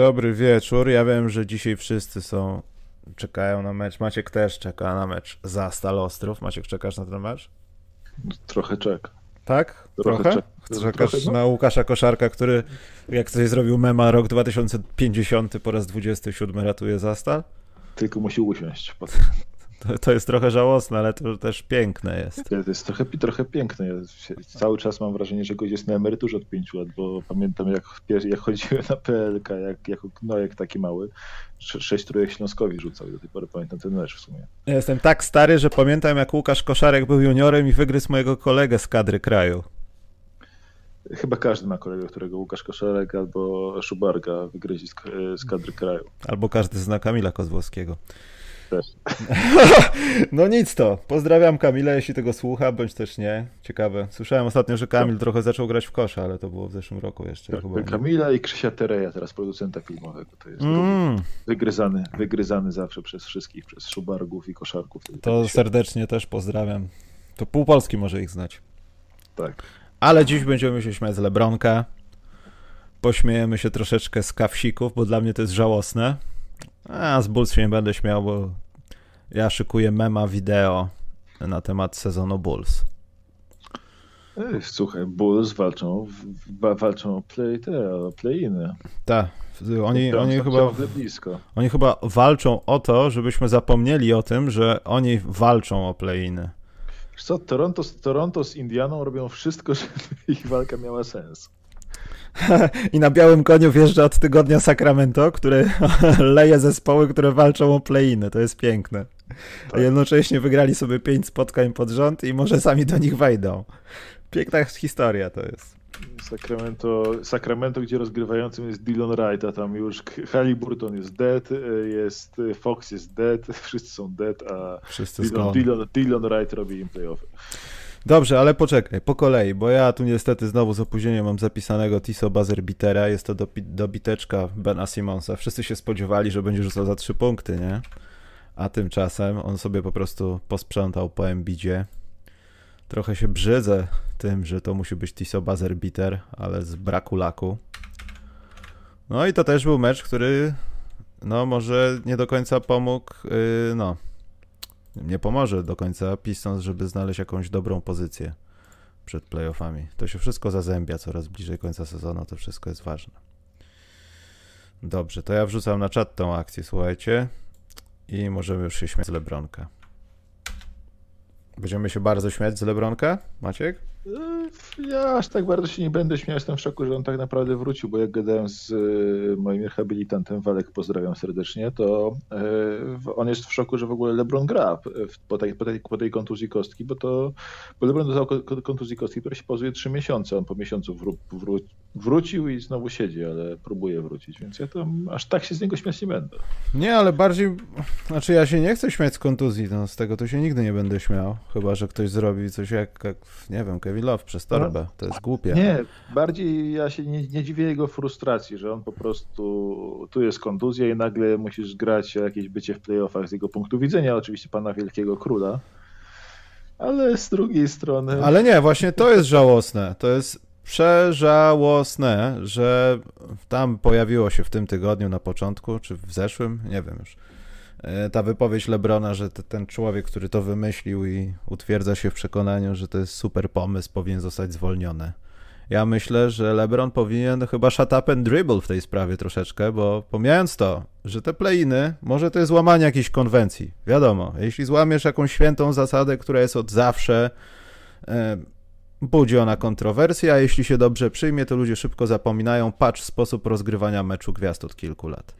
Dobry wieczór. Ja wiem, że dzisiaj wszyscy są czekają na mecz. Maciek też czeka na mecz za Stal Ostrów. Maciek, czekasz na ten mecz? Trochę czeka. Tak? Trochę? Trochę? Czekasz Trochę, no. na Łukasza Koszarka, który jak coś zrobił mema rok 2050 po raz 27 ratuje Zastal? Tylko musi usiąść. To, to, jest trochę żałosne, ale to też piękne jest. To jest trochę, trochę piękne. Ja cały czas mam wrażenie, że gość jest na emeryturze od pięciu lat, bo pamiętam jak, jak chodziłem na PLK, jak, jako nojek taki mały, sześć trójek Śląskowi rzucał i do tej pory pamiętam ten mecz w sumie. Ja jestem tak stary, że pamiętam jak Łukasz Koszarek był juniorem i wygryzł mojego kolegę z kadry kraju. Chyba każdy ma kolegę, którego Łukasz Koszarek albo Szubarga wygryzi z kadry kraju. Albo każdy zna Kamila Kozłowskiego też. No nic to. Pozdrawiam Kamila, jeśli tego słucha, bądź też nie. Ciekawe. Słyszałem ostatnio, że Kamil tak. trochę zaczął grać w kosza, ale to było w zeszłym roku jeszcze. Tak, chyba. Kamila i Krzysia Tereja, teraz producenta filmowego. To jest mm. wygryzany, wygryzany zawsze przez wszystkich, przez szubargów i koszarków. To serdecznie też pozdrawiam. To pół Polski może ich znać. Tak. Ale dziś będziemy się śmiać z Lebronka. Pośmiejemy się troszeczkę z kawsików, bo dla mnie to jest żałosne. A z Bulls się nie będę śmiał, bo ja szykuję mema wideo na temat sezonu Bulls. Słuchaj, Bulls walczą, walczą o play, te, o play-iny. Tak, oni, oni chyba oni chyba walczą o to, żebyśmy zapomnieli o tym, że oni walczą o play-iny. Co, Toronto, Toronto z Indianą robią wszystko, żeby ich walka miała sens. I na białym koniu wjeżdża od tygodnia Sacramento, który leje zespoły, które walczą o play-iny. To jest piękne. A tak. jednocześnie wygrali sobie pięć spotkań pod rząd i może sami do nich wejdą. Piękna historia to jest. Sacramento, Sacramento, gdzie rozgrywającym jest Dylan Wright, a tam już Halliburton jest dead, jest Fox jest dead, wszyscy są dead, a wszyscy Dylan, Dylan, Dylan Wright robi im playoffy. Dobrze, ale poczekaj, po kolei, bo ja tu niestety znowu z opóźnieniem mam zapisanego Tiso Buzzer Bitera, jest to dobiteczka Bena Simonsa. Wszyscy się spodziewali, że będzie rzucał za trzy punkty, nie? A tymczasem on sobie po prostu posprzątał po Embidzie. Trochę się brzydzę tym, że to musi być Tiso Buzzer Biter, ale z braku laku. No i to też był mecz, który no może nie do końca pomógł, yy, no nie pomoże do końca Pistons, żeby znaleźć jakąś dobrą pozycję przed playoffami. To się wszystko zazębia coraz bliżej końca sezonu, to wszystko jest ważne. Dobrze, to ja wrzucam na czat tą akcję, słuchajcie, i możemy już się śmiać z Lebronka. Będziemy się bardzo śmiać z Lebronka, Maciek? Ja aż tak bardzo się nie będę śmiał, jestem w szoku, że on tak naprawdę wrócił, bo jak gadałem z y, moim rehabilitantem Walek, pozdrawiam serdecznie, to y, on jest w szoku, że w ogóle LeBron gra po tej, po tej, po tej kontuzji kostki, bo to bo LeBron dostał kontuzji kostki, która się pozuje trzy miesiące, on po miesiącu wró, wró, wrócił i znowu siedzi, ale próbuje wrócić, więc ja tam aż tak się z niego śmiać nie będę. Nie, ale bardziej, znaczy ja się nie chcę śmiać z kontuzji, no z tego to się nigdy nie będę śmiał, chyba, że ktoś zrobi coś jak, jak nie wiem, Kevin Love przez torbę. To jest głupie. Nie, bardziej ja się nie, nie dziwię jego frustracji, że on po prostu tu jest kontuzja i nagle musisz grać o jakieś bycie w playoffach z jego punktu widzenia, oczywiście pana wielkiego króla. Ale z drugiej strony. Ale nie, właśnie to jest żałosne. To jest przeżałosne, że tam pojawiło się w tym tygodniu na początku, czy w zeszłym, nie wiem już E, ta wypowiedź Lebrona, że ten człowiek, który to wymyślił i utwierdza się w przekonaniu, że to jest super pomysł, powinien zostać zwolniony. Ja myślę, że LeBron powinien chyba shut up and dribble w tej sprawie troszeczkę, bo pomijając to, że te playiny, może to jest łamanie jakiejś konwencji. Wiadomo, jeśli złamiesz jakąś świętą zasadę, która jest od zawsze, e, budzi ona kontrowersję, a jeśli się dobrze przyjmie, to ludzie szybko zapominają. Patrz sposób rozgrywania meczu gwiazd od kilku lat.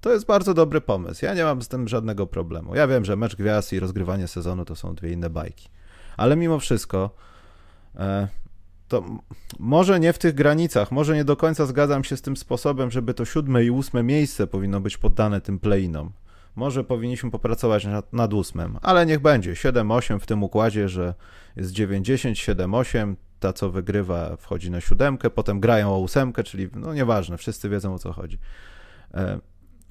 To jest bardzo dobry pomysł. Ja nie mam z tym żadnego problemu. Ja wiem, że mecz gwiazd i rozgrywanie sezonu to są dwie inne bajki. Ale mimo wszystko, e, to może nie w tych granicach, może nie do końca zgadzam się z tym sposobem, żeby to siódme i ósme miejsce powinno być poddane tym playinom. Może powinniśmy popracować nad, nad ale niech będzie 7-8 w tym układzie, że jest 9-10, 7-8, ta co wygrywa wchodzi na siódemkę, potem grają o ósemkę, czyli no nieważne, wszyscy wiedzą o co chodzi. E,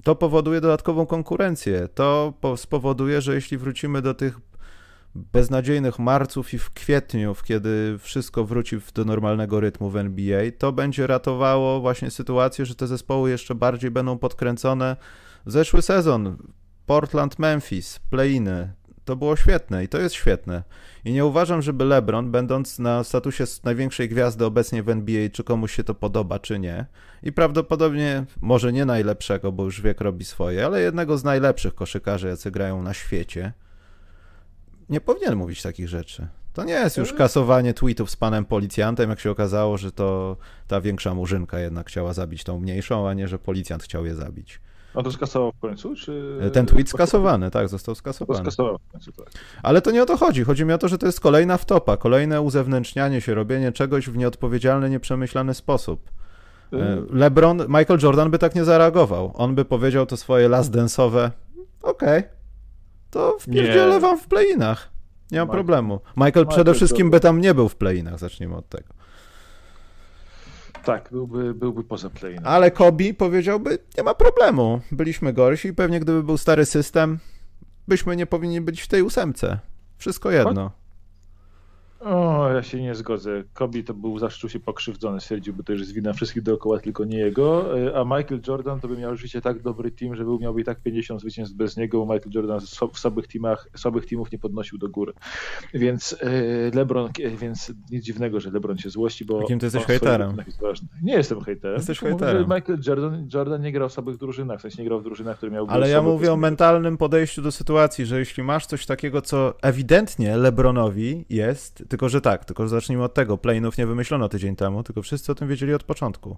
to powoduje dodatkową konkurencję. To spowoduje, że jeśli wrócimy do tych beznadziejnych marców i w kwietniu, kiedy wszystko wróci do normalnego rytmu w NBA, to będzie ratowało właśnie sytuację, że te zespoły jeszcze bardziej będą podkręcone. Zeszły sezon, Portland, Memphis, playiny, to było świetne i to jest świetne. I nie uważam, żeby LeBron, będąc na statusie największej gwiazdy obecnie w NBA, czy komuś się to podoba, czy nie, i prawdopodobnie może nie najlepszego, bo już wiek robi swoje, ale jednego z najlepszych koszykarzy, jacy grają na świecie, nie powinien mówić takich rzeczy. To nie jest już kasowanie tweetów z panem policjantem, jak się okazało, że to ta większa murzynka jednak chciała zabić tą mniejszą, a nie, że policjant chciał je zabić. On to skasował w końcu, czy... Ten tweet skasowany, tak, został skasowany. Skasował w końcu, tak. Ale to nie o to chodzi. Chodzi mi o to, że to jest kolejna wtopa, kolejne uzewnętrznianie się, robienie czegoś w nieodpowiedzialny, nieprzemyślany sposób. E, y- LeBron, Michael Jordan by tak nie zareagował. On by powiedział to swoje last dance'owe, okej, okay, to wpierdzielę wam w playinach. Nie ma problemu. Michael, Michael przede wszystkim Jordan. by tam nie był w playinach, zacznijmy od tego. Tak, byłby, byłby poza play. Ale Kobi powiedziałby, nie ma problemu, byliśmy gorsi i pewnie gdyby był stary system, byśmy nie powinni być w tej ósemce. Wszystko jedno. O, ja się nie zgodzę. Kobe to był zawsze się pokrzywdzony, stwierdził, bo to już jest wina wszystkich dookoła, tylko nie jego. E, a Michael Jordan to by miał życie tak dobry team, że był, miałby i tak 50 zwycięstw bez niego, bo Michael Jordan w słabych teamach, słabych teamów nie podnosił do góry. Więc e, LeBron, e, więc nic dziwnego, że LeBron się złości, bo... Jakim ty jesteś hejterem? Nie jestem hejterem. Jesteś hejterem. Michael Jordan, Jordan nie grał w słabych drużynach, w sensie nie grał w drużynach, które miał... Ale ja mówię o mentalnym podejściu do sytuacji, że jeśli masz coś takiego, co ewidentnie LeBronowi jest, tylko że tak, tylko że zacznijmy od tego. Playinów nie wymyślono tydzień temu, tylko wszyscy o tym wiedzieli od początku.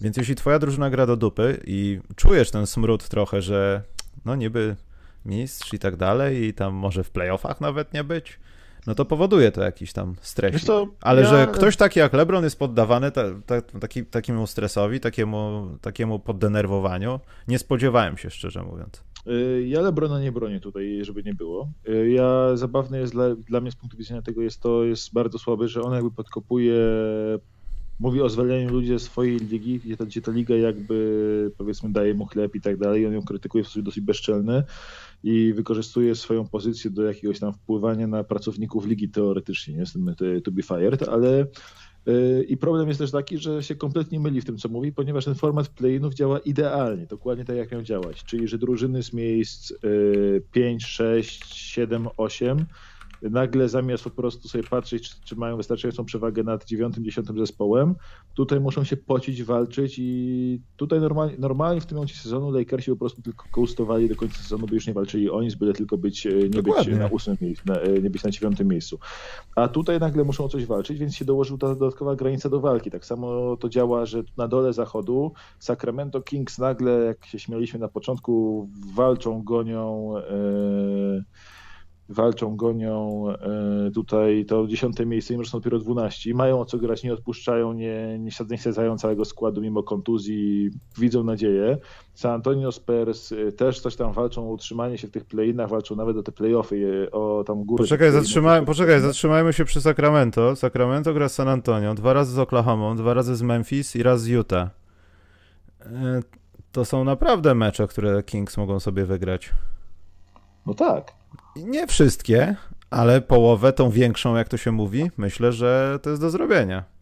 Więc jeśli twoja drużyna gra do dupy i czujesz ten smród trochę, że no niby mistrz i tak dalej i tam może w playoffach nawet nie być, no to powoduje to jakiś tam stres. Ale ja... że ktoś taki jak LeBron jest poddawany ta, ta, taki, takiemu stresowi, takiemu, takiemu poddenerwowaniu, nie spodziewałem się szczerze mówiąc. Y, ja Lebrona nie bronię tutaj, żeby nie było. Y, ja zabawne jest dla, dla mnie z punktu widzenia tego jest to jest bardzo słabe, że on jakby podkopuje mówi o zwalnianiu ludzi ze swojej ligi, gdzie ta, gdzie ta liga jakby powiedzmy daje mu chleb i tak dalej, on ją krytykuje w sposób dosyć bezczelny i wykorzystuje swoją pozycję do jakiegoś tam wpływania na pracowników ligi teoretycznie, nie jestem to be fired, ale i problem jest też taki, że się kompletnie myli w tym, co mówi, ponieważ ten format play-inów działa idealnie, dokładnie tak jak miał działać. Czyli, że drużyny z miejsc 5, 6, 7, 8 nagle zamiast po prostu sobie patrzeć, czy, czy mają wystarczającą przewagę nad dziewiątym, dziesiątym zespołem, tutaj muszą się pocić, walczyć i tutaj normalnie, normalnie w tym momencie sezonu Lakersi po prostu tylko koustowali do końca sezonu, by już nie walczyli oni, byle tylko być, e, nie Dokładnie. być na ósmym miejscu, na, e, nie być na dziewiątym miejscu. A tutaj nagle muszą o coś walczyć, więc się dołożył ta dodatkowa granica do walki. Tak samo to działa, że na dole zachodu Sacramento Kings nagle, jak się śmialiśmy na początku, walczą, gonią. Yy walczą, gonią e, tutaj to dziesiąte miejsce, mimo że są dopiero 12. Mają o co grać, nie odpuszczają, nie, nie, nie sadzają całego składu mimo kontuzji, widzą nadzieję. San Antonio Spurs e, też coś tam walczą o utrzymanie się w tych play-inach, walczą nawet o te play-offy, o tam górę. Poczekaj, zatrzymaj, poczekaj, zatrzymajmy się przy Sacramento. Sacramento gra z San Antonio, dwa razy z Oklahoma, dwa razy z Memphis i raz z Utah. E, to są naprawdę mecze, które Kings mogą sobie wygrać. No tak. Nie wszystkie, ale połowę, tą większą, jak to się mówi, myślę, że to jest do zrobienia.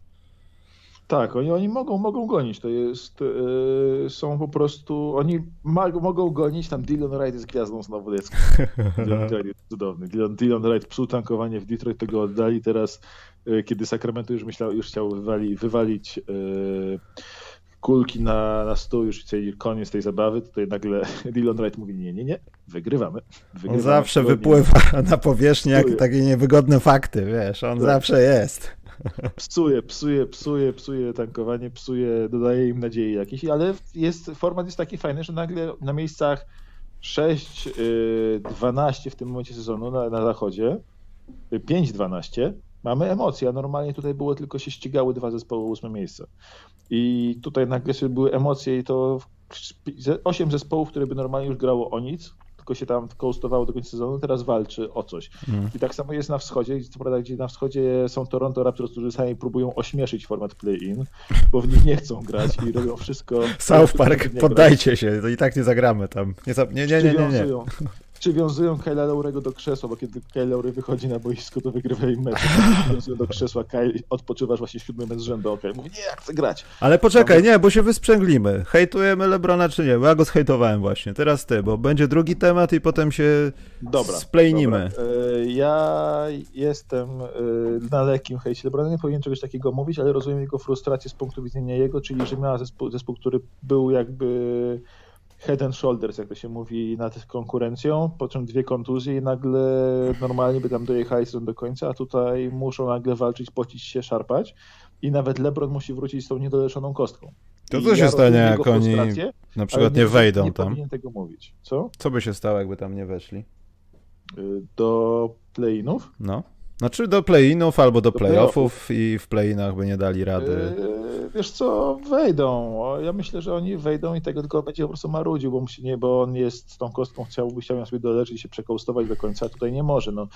Tak, oni, oni mogą, mogą gonić. To jest. Yy, są po prostu. Oni ma, mogą gonić. Tam Dylan Wright jest gwiazdą znowu. Jest, Dylan Wright jest cudowny. Dylan, Dylan Wright psuł tankowanie w Detroit, to go oddali. Teraz, yy, kiedy Sacramento już myślał, już chciał wywali, wywalić. Yy, kulki na, na stół, już chcieli koniec tej zabawy, tutaj nagle Dylan Wright mówi, nie, nie, nie, wygrywamy. wygrywamy on zawsze wypływa na powierzchnię jak takie niewygodne fakty, wiesz, on tak. zawsze jest. Psuje, psuje, psuje, psuje tankowanie, psuje, dodaje im nadziei jakieś, ale jest, format jest taki fajny, że nagle na miejscach 6, 12 y, w tym momencie sezonu na, na zachodzie, 5, 12 mamy emocje, a normalnie tutaj było tylko się ścigały dwa zespoły ósme miejsce. I tutaj nagle się były emocje i to osiem zespołów, które by normalnie już grało o nic, tylko się tam kołstowało do końca sezonu, teraz walczy o coś. Mm. I tak samo jest na wschodzie, co prawda, gdzie na wschodzie są Toronto Raptors, którzy sami próbują ośmieszyć format play-in, bo w nich nie chcą grać i robią wszystko. South Park, poddajcie grać. się, to i tak nie zagramy tam. Nie, nie, nie, nie, nie. nie przywiązują Kyla Laurego do krzesła, bo kiedy Kyle Laury wychodzi na boisko, to wygrywa im mecz. Przywiązują do krzesła, Kyle, odpoczywasz właśnie siódmy mecz z rzędu, okej. Okay. Mówi, nie, ja chcę grać. Ale poczekaj, nie, bo się wysprzęglimy. Hejtujemy Lebrona czy nie? Bo ja go zhejtowałem właśnie. Teraz ty, bo będzie drugi temat i potem się dobra, splejnimy. Dobra. E, ja jestem e, na lekkim hejcie Lebrona, nie powinien czegoś takiego mówić, ale rozumiem jego frustrację z punktu widzenia jego, czyli że miała zespół, zespół który był jakby head and shoulders, jak to się mówi, nad konkurencją, po czym dwie kontuzje i nagle normalnie by tam dojechali do końca, a tutaj muszą nagle walczyć, pocić się, szarpać i nawet LeBron musi wrócić z tą niedoleczoną kostką. To co się ja stanie, jak oni na przykład nie, nie wejdą nie tam? Nie tego mówić. Co? Co by się stało, jakby tam nie weszli? Y, do play-inów? No. Znaczy do play-inów albo do, do play-offów play i w play-inach by nie dali rady. Yy, wiesz co, wejdą. Ja myślę, że oni wejdą i tego tylko będzie po prostu marudził, bo, musi, nie, bo on jest z tą kostką, chciałby chciał sobie doleczyć i się przekołostować do końca, a tutaj nie może. No,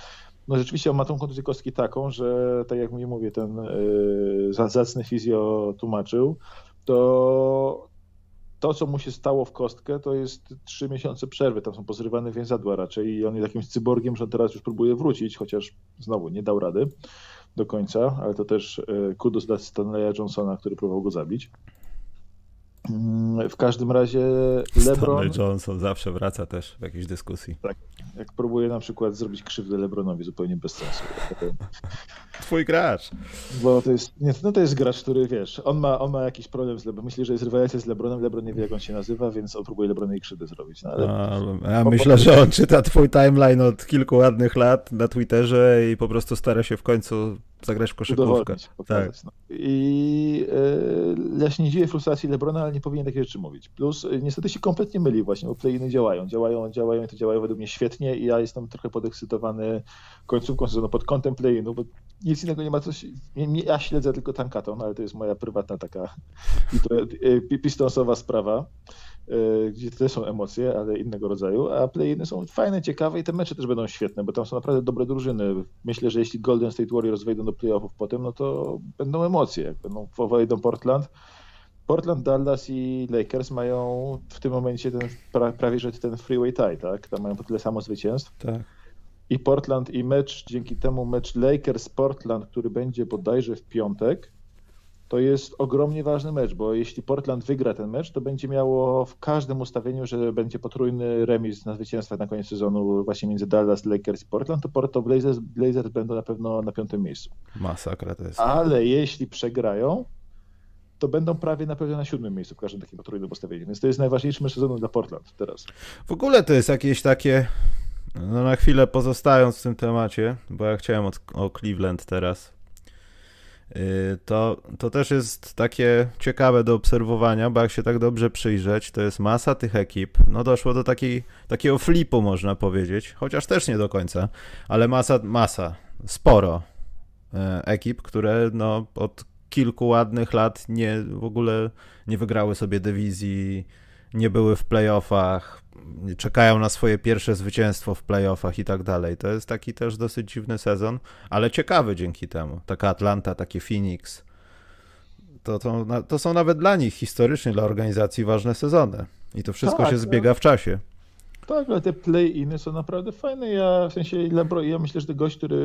no rzeczywiście on ma tą kontuzję kostki taką, że tak jak mi mówię, ten yy, zacny fizjo tłumaczył, to to, co mu się stało w kostkę, to jest trzy miesiące przerwy. Tam są pozrywane więzadła raczej i on jest jakimś cyborgiem, że on teraz już próbuje wrócić, chociaż znowu nie dał rady do końca, ale to też e, kudos dla Stanleya Johnsona, który próbował go zabić. Mm, w każdym razie LeBron... Stanley Johnson zawsze wraca też w jakiejś dyskusji. Tak, jak próbuje na przykład zrobić krzywdę LeBronowi zupełnie bez sensu. Twój gracz. Bo to jest, nie, no to jest gracz, który wiesz, on ma, on ma jakiś problem z LeBronem. Myśli, że jest rywalizacja z LeBronem, LeBron nie wie jak on się nazywa, więc on próbuje LeBronowi krzywdę zrobić. No, ale... A, ja myślę, że on czyta twój timeline od kilku ładnych lat na Twitterze i po prostu stara się w końcu zagrać w koszykówkę. tak. no. I e, ja się nie dziwię frustracji Lebrona, ale nie powinien takie rzeczy mówić. Plus e, niestety się kompletnie myli właśnie, bo play działają, działają, działają i to działają według mnie świetnie i ja jestem trochę podekscytowany końcówką sezonu pod kątem play bo nic innego nie ma coś, ja śledzę tylko Tankaton, ale to jest moja prywatna taka e, pistonsowa sprawa. E, gdzie też są emocje, ale innego rodzaju, a play są fajne, ciekawe i te mecze też będą świetne, bo tam są naprawdę dobre drużyny. Myślę, że jeśli Golden State Warriors wejdą do playoffów potem, no to będą emocje. Jak będą wejdą Portland, Portland, Dallas i Lakers mają w tym momencie ten prawie że ten freeway tie, tak? Tam mają po tyle samo zwycięstw. Tak. I Portland i mecz, dzięki temu mecz Lakers-Portland, który będzie bodajże w piątek, to jest ogromnie ważny mecz, bo jeśli Portland wygra ten mecz, to będzie miało w każdym ustawieniu, że będzie potrójny remis na zwycięstwa na koniec sezonu właśnie między Dallas, Lakers i Portland, to Porto Blazers, Blazers będą na pewno na piątym miejscu. Masakra to jest. Ale jeśli przegrają, to będą prawie na pewno na siódmym miejscu w każdym takim potrójnym ustawieniu. Więc to jest najważniejszy mecz sezonu dla Portland teraz. W ogóle to jest jakieś takie, no na chwilę pozostając w tym temacie, bo ja chciałem od, o Cleveland teraz to, to też jest takie ciekawe do obserwowania, bo jak się tak dobrze przyjrzeć, to jest masa tych ekip. No doszło do takiej, takiego flipu, można powiedzieć, chociaż też nie do końca, ale masa, masa, sporo y, ekip, które no, od kilku ładnych lat nie, w ogóle nie wygrały sobie dywizji, nie były w playoffach, czekają na swoje pierwsze zwycięstwo w playoffach i tak dalej. To jest taki też dosyć dziwny sezon, ale ciekawy dzięki temu. Taka Atlanta, taki Phoenix. To, to, to są nawet dla nich historycznie, dla organizacji ważne sezony. I to wszystko tak, się zbiega w czasie. Tak, ale te play-iny są naprawdę fajne. Ja w sensie Lebron, ja myślę, że ten gość, który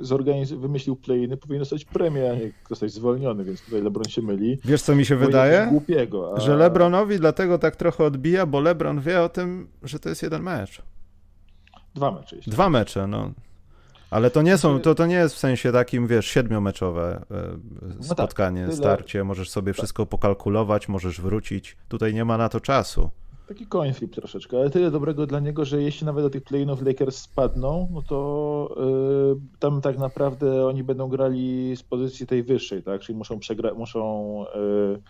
zorganiz- wymyślił play-iny, powinien dostać premię, a nie zostać zwolniony, więc tutaj Lebron się myli. Wiesz, co mi się wydaje? Głupiego, a... Że Lebronowi dlatego tak trochę odbija, bo Lebron wie o tym, że to jest jeden mecz. Dwa mecze. Jeśli Dwa mecze, no. Ale to nie są, to, to nie jest w sensie takim, wiesz, siedmiomeczowe spotkanie, no tak, starcie, możesz sobie tak. wszystko pokalkulować, możesz wrócić. Tutaj nie ma na to czasu. Taki coin flip troszeczkę, ale tyle dobrego dla niego, że jeśli nawet do tych play-inów Lakers spadną, no to yy, tam tak naprawdę oni będą grali z pozycji tej wyższej, tak? Czyli muszą, przegra muszą yy,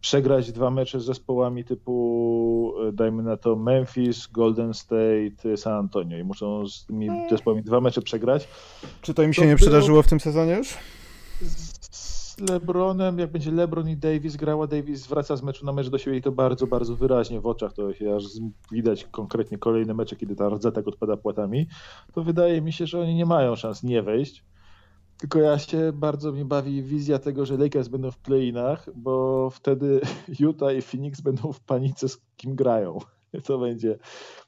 przegrać dwa mecze z zespołami typu, yy, dajmy na to Memphis, Golden State, San Antonio i muszą z tymi zespołami dwa mecze przegrać. Czy to im się to nie przydarzyło w tym sezonie już? LeBronem, jak będzie LeBron i Davis grała, Davis wraca z meczu na mecz do siebie i to bardzo, bardzo wyraźnie w oczach, to się aż widać konkretnie kolejne mecze, kiedy ta rdza tak odpada płatami, to wydaje mi się, że oni nie mają szans nie wejść. Tylko ja się bardzo mnie bawi wizja tego, że Lakers będą w play-inach, bo wtedy Utah i Phoenix będą w panice z kim grają. to będzie,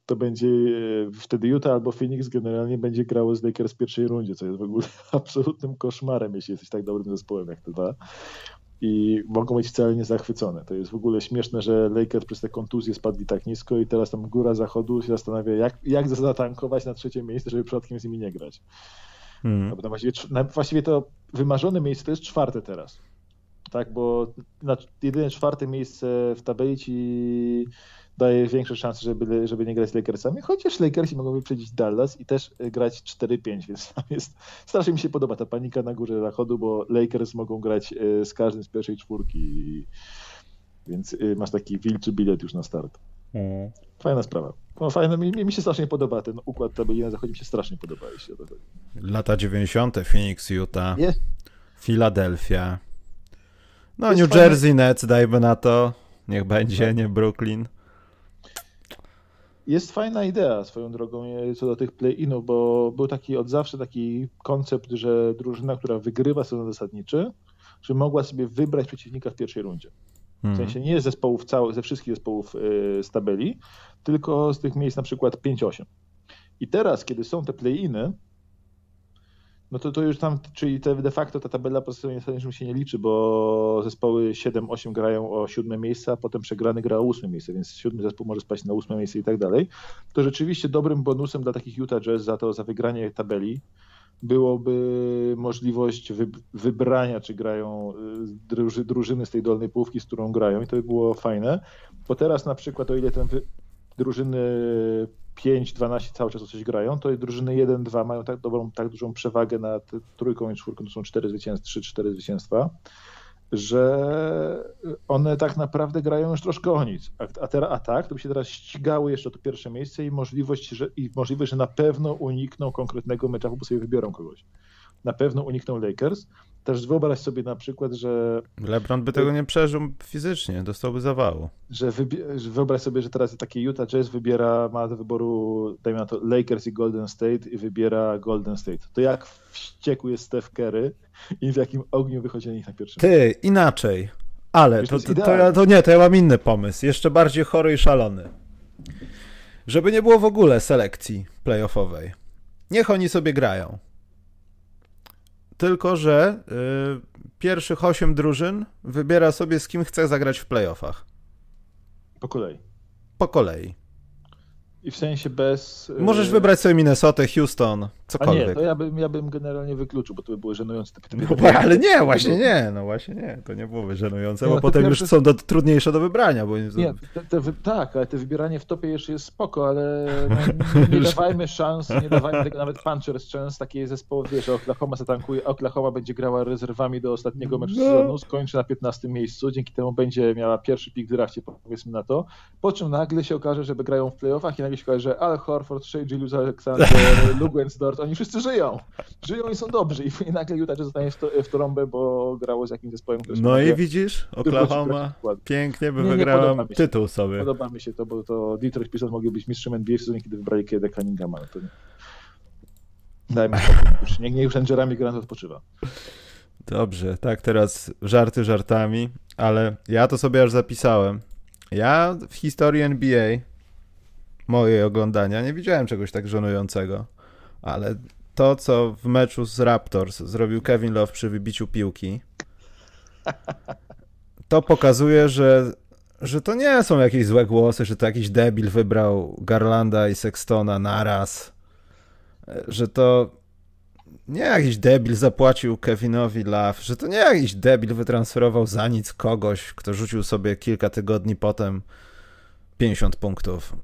to będzie e, wtedy Utah albo Phoenix generalnie będzie grało z Lakers w pierwszej rundzie, co jest w ogóle absolutnym koszmarem, jeśli jesteś tak dobrym zespołem jak te dwa. I mogą być wcale nie zachwycone. To jest w ogóle śmieszne, że Lakers przez te kontuzje spadli tak nisko i teraz tam góra zachodu się zastanawia, jak, jak zatankować na trzecie miejsce, żeby przypadkiem z nimi nie grać. Hmm. Właściwie, właściwie to wymarzone miejsce to jest czwarte teraz tak, bo na jedyne czwarte miejsce w tabeli ci daje większe szanse, żeby, żeby nie grać z Lakersami, chociaż Lakersi mogą wyprzedzić Dallas i też grać 4-5, więc tam jest, strasznie mi się podoba ta panika na górze zachodu, bo Lakers mogą grać e, z każdym z pierwszej czwórki, więc e, masz taki wilczy bilet już na start. Mm. Fajna sprawa. No, fajne, mi, mi, się strasznie podoba ten układ tabeli na zachodzie, mi się strasznie podoba, jeśli o to chodzi. Lata 90. Phoenix, Utah, yeah. Philadelphia. No, New fajne... Jersey Nets, dajmy na to. Niech będzie, tak. nie Brooklyn. Jest fajna idea swoją drogą co do tych play-inów, bo był taki od zawsze taki koncept, że drużyna, która wygrywa sezon zasadniczy, że mogła sobie wybrać przeciwnika w pierwszej rundzie. W hmm. sensie nie z zespołów całych, ze wszystkich zespołów y, z tabeli, tylko z tych miejsc na przykład 5-8. I teraz, kiedy są te play-iny, no to, to już tam, czyli te, de facto ta tabela po stronie zasadniczym się nie liczy, bo zespoły 7-8 grają o siódme miejsce, a potem przegrany gra o ósme miejsce, więc siódmy zespół może spaść na ósme miejsce i tak dalej. To rzeczywiście dobrym bonusem dla takich Utah Jazz za to, za wygranie tabeli byłoby możliwość wy, wybrania, czy grają y, druży, drużyny z tej dolnej połówki, z którą grają i to by było fajne, bo teraz na przykład o ile ten drużyny 5-12 cały czas o coś grają, to drużyny 1-2 mają tak dobrą, tak dużą przewagę nad trójką i czwórką, to są 4 zwycięstwa, 3-4 zwycięstwa, że one tak naprawdę grają już troszkę o nic. A, a, teraz, a tak, to by się teraz ścigały jeszcze to pierwsze miejsce i możliwość, że, i możliwość, że na pewno unikną konkretnego meczu, bo sobie wybiorą kogoś. Na pewno unikną Lakers, też wyobraź sobie na przykład, że. LeBron by tego nie przeżył fizycznie, dostałby zawału. Że, że wyobraź sobie, że teraz taki Utah Jazz wybiera, ma do wyboru, dajmy na to, Lakers i Golden State i wybiera Golden State. To jak wściekły jest Steph Curry i w jakim ogniu wychodzi na nich na pierwszym Ty, inaczej. Ale to, to, to, ja, to nie, to ja mam inny pomysł, jeszcze bardziej chory i szalony. Żeby nie było w ogóle selekcji playoffowej. Niech oni sobie grają tylko że y, pierwszych 8 drużyn wybiera sobie z kim chce zagrać w playoffach. Po kolei. Po kolei. I w sensie bez. Y, Możesz wybrać sobie Minnesota, Houston, cokolwiek. A nie, to ja bym, ja bym generalnie wykluczył, bo to by były żenujące no, Ale nie, właśnie nie, no właśnie nie, to nie byłoby żenujące, bo no, potem już są do, trudniejsze do wybrania. Bo... Nie, te, te, tak, ale te wybieranie w topie jeszcze jest spoko, ale no, nie dawajmy szans, nie dawajmy tego nawet Punchers szans, takie zespoły, wiesz, Oklahoma zatankuje, Oklahoma będzie grała rezerwami do ostatniego meczu no. sezonu, skończy na 15 miejscu, dzięki temu będzie miała pierwszy pik w drafcie, powiedzmy na to, po czym nagle się okaże, że grają w playoffach i nagle się okaże, że Al Horford, Shea Gilus Alexander, Lugensdort, oni wszyscy żyją. Żyją i są dobrzy. I nagle Utah zostanie w, to, w trąbę, bo grało z jakimś zespołem, który No i widzisz, Oklahoma pięknie by wygrała tytuł sobie. Podoba mi się to, bo to Detroit Pistons mogli być mistrzem NBA w sezonie, kiedy wybrali kiedy Cunninghama. No to nie. Dajmy już. Niech, niech już ten Jeremy Grant odpoczywa. Dobrze, tak teraz żarty żartami, ale ja to sobie aż zapisałem. Ja w historii NBA mojej oglądania nie widziałem czegoś tak żenującego, ale to, co w meczu z Raptors zrobił Kevin Love przy wybiciu piłki, to pokazuje, że, że to nie są jakieś złe głosy, że to jakiś debil wybrał Garlanda i Sextona naraz, że to nie jakiś debil zapłacił Kevinowi Love, że to nie jakiś debil wytransferował za nic kogoś, kto rzucił sobie kilka tygodni potem 50 punktów.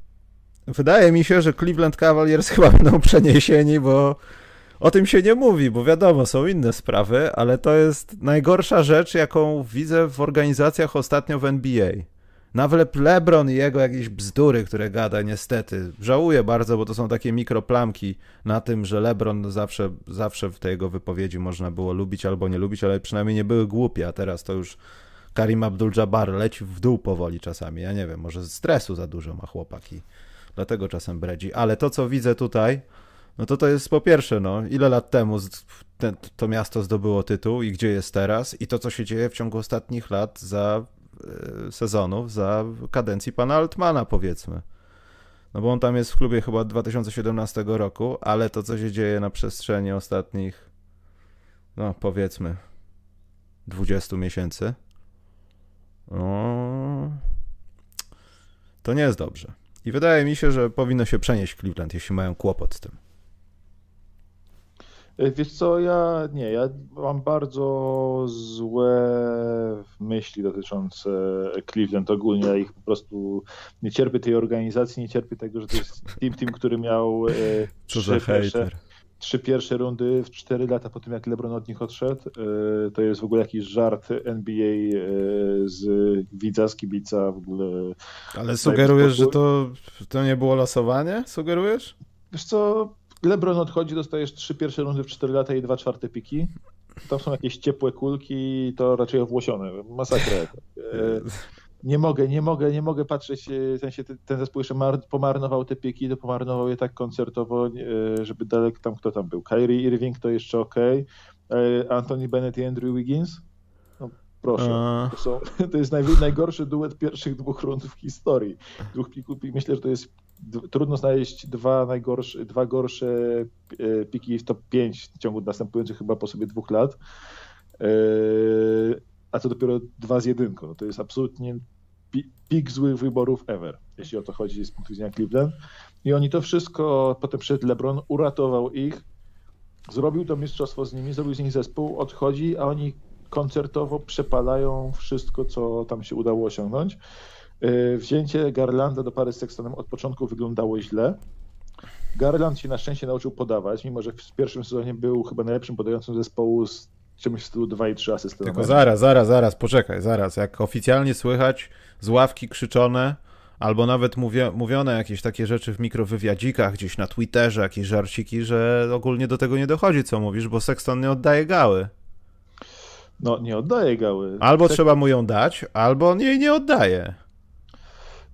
Wydaje mi się, że Cleveland Cavaliers chyba będą przeniesieni, bo o tym się nie mówi, bo wiadomo, są inne sprawy, ale to jest najgorsza rzecz, jaką widzę w organizacjach ostatnio w NBA. Nawet LeBron i jego jakieś bzdury, które gada, niestety. Żałuję bardzo, bo to są takie mikroplamki na tym, że LeBron zawsze, zawsze w tej jego wypowiedzi można było lubić albo nie lubić, ale przynajmniej nie były głupie, a teraz to już Karim Abdul-Jabbar leci w dół powoli czasami. Ja nie wiem, może stresu za dużo ma chłopaki dlatego czasem bredzi. Ale to, co widzę tutaj, no to to jest po pierwsze, no, ile lat temu ten, to miasto zdobyło tytuł i gdzie jest teraz i to, co się dzieje w ciągu ostatnich lat za e, sezonów, za kadencji pana Altmana, powiedzmy. No bo on tam jest w klubie chyba od 2017 roku, ale to, co się dzieje na przestrzeni ostatnich, no powiedzmy, 20 miesięcy, no, to nie jest dobrze. I wydaje mi się, że powinno się przenieść Cleveland, jeśli mają kłopot z tym. E, wiesz co, ja nie, ja mam bardzo złe myśli dotyczące Cleveland ogólnie. Ja ich po prostu nie cierpię tej organizacji, nie cierpię tego, że to jest team, team który miał e, trzy, pierwsze, trzy pierwsze rundy w cztery lata po tym, jak LeBron od nich odszedł. E, to jest w ogóle jakiś żart NBA z widza, z kibica w ogóle. Ale sugerujesz, że to, to nie było losowanie? Sugerujesz? Wiesz co, LeBron odchodzi, dostajesz trzy pierwsze rundy w 4 lata i dwa czwarte piki. Tam są jakieś ciepłe kulki, to raczej owłosione. Masakra. E, nie mogę, nie mogę, nie mogę patrzeć, e, w sensie ten zespół jeszcze pomarnował te piki, to pomarnował je tak koncertowo, e, żeby daleko tam, kto tam był. Kyrie Irving to jeszcze ok, Anthony Bennett i Andrew Wiggins, no proszę, to, są, to jest naj, najgorszy duet pierwszych dwóch rund w historii. Dwóch pików, myślę, że to jest trudno znaleźć dwa najgorsze, dwa gorsze e, piki w top 5 w ciągu następujących chyba po sobie dwóch lat. A to dopiero dwa z jedynką. No to jest absolutnie pik złych wyborów ever, jeśli o to chodzi z punktu widzenia Cleveland. I oni to wszystko, potem przed LeBron uratował ich, zrobił to mistrzostwo z nimi, zrobił z nich zespół, odchodzi, a oni koncertowo przepalają wszystko, co tam się udało osiągnąć. E, wzięcie Garlanda do pary z Sextonem od początku wyglądało źle. Garland się na szczęście nauczył podawać, mimo że w pierwszym sezonie był chyba najlepszym podającym zespołu z czymś w stylu 2 i 3 asysty. Tylko zaraz, zaraz, zaraz, poczekaj, zaraz. Jak oficjalnie słychać z ławki krzyczone, albo nawet mówio, mówione jakieś takie rzeczy w mikrowywiadzikach, gdzieś na Twitterze, jakieś żarciki, że ogólnie do tego nie dochodzi, co mówisz, bo Sexton nie oddaje gały. No, nie oddaje gały. Albo trzeba mu ją dać, albo on jej nie oddaje.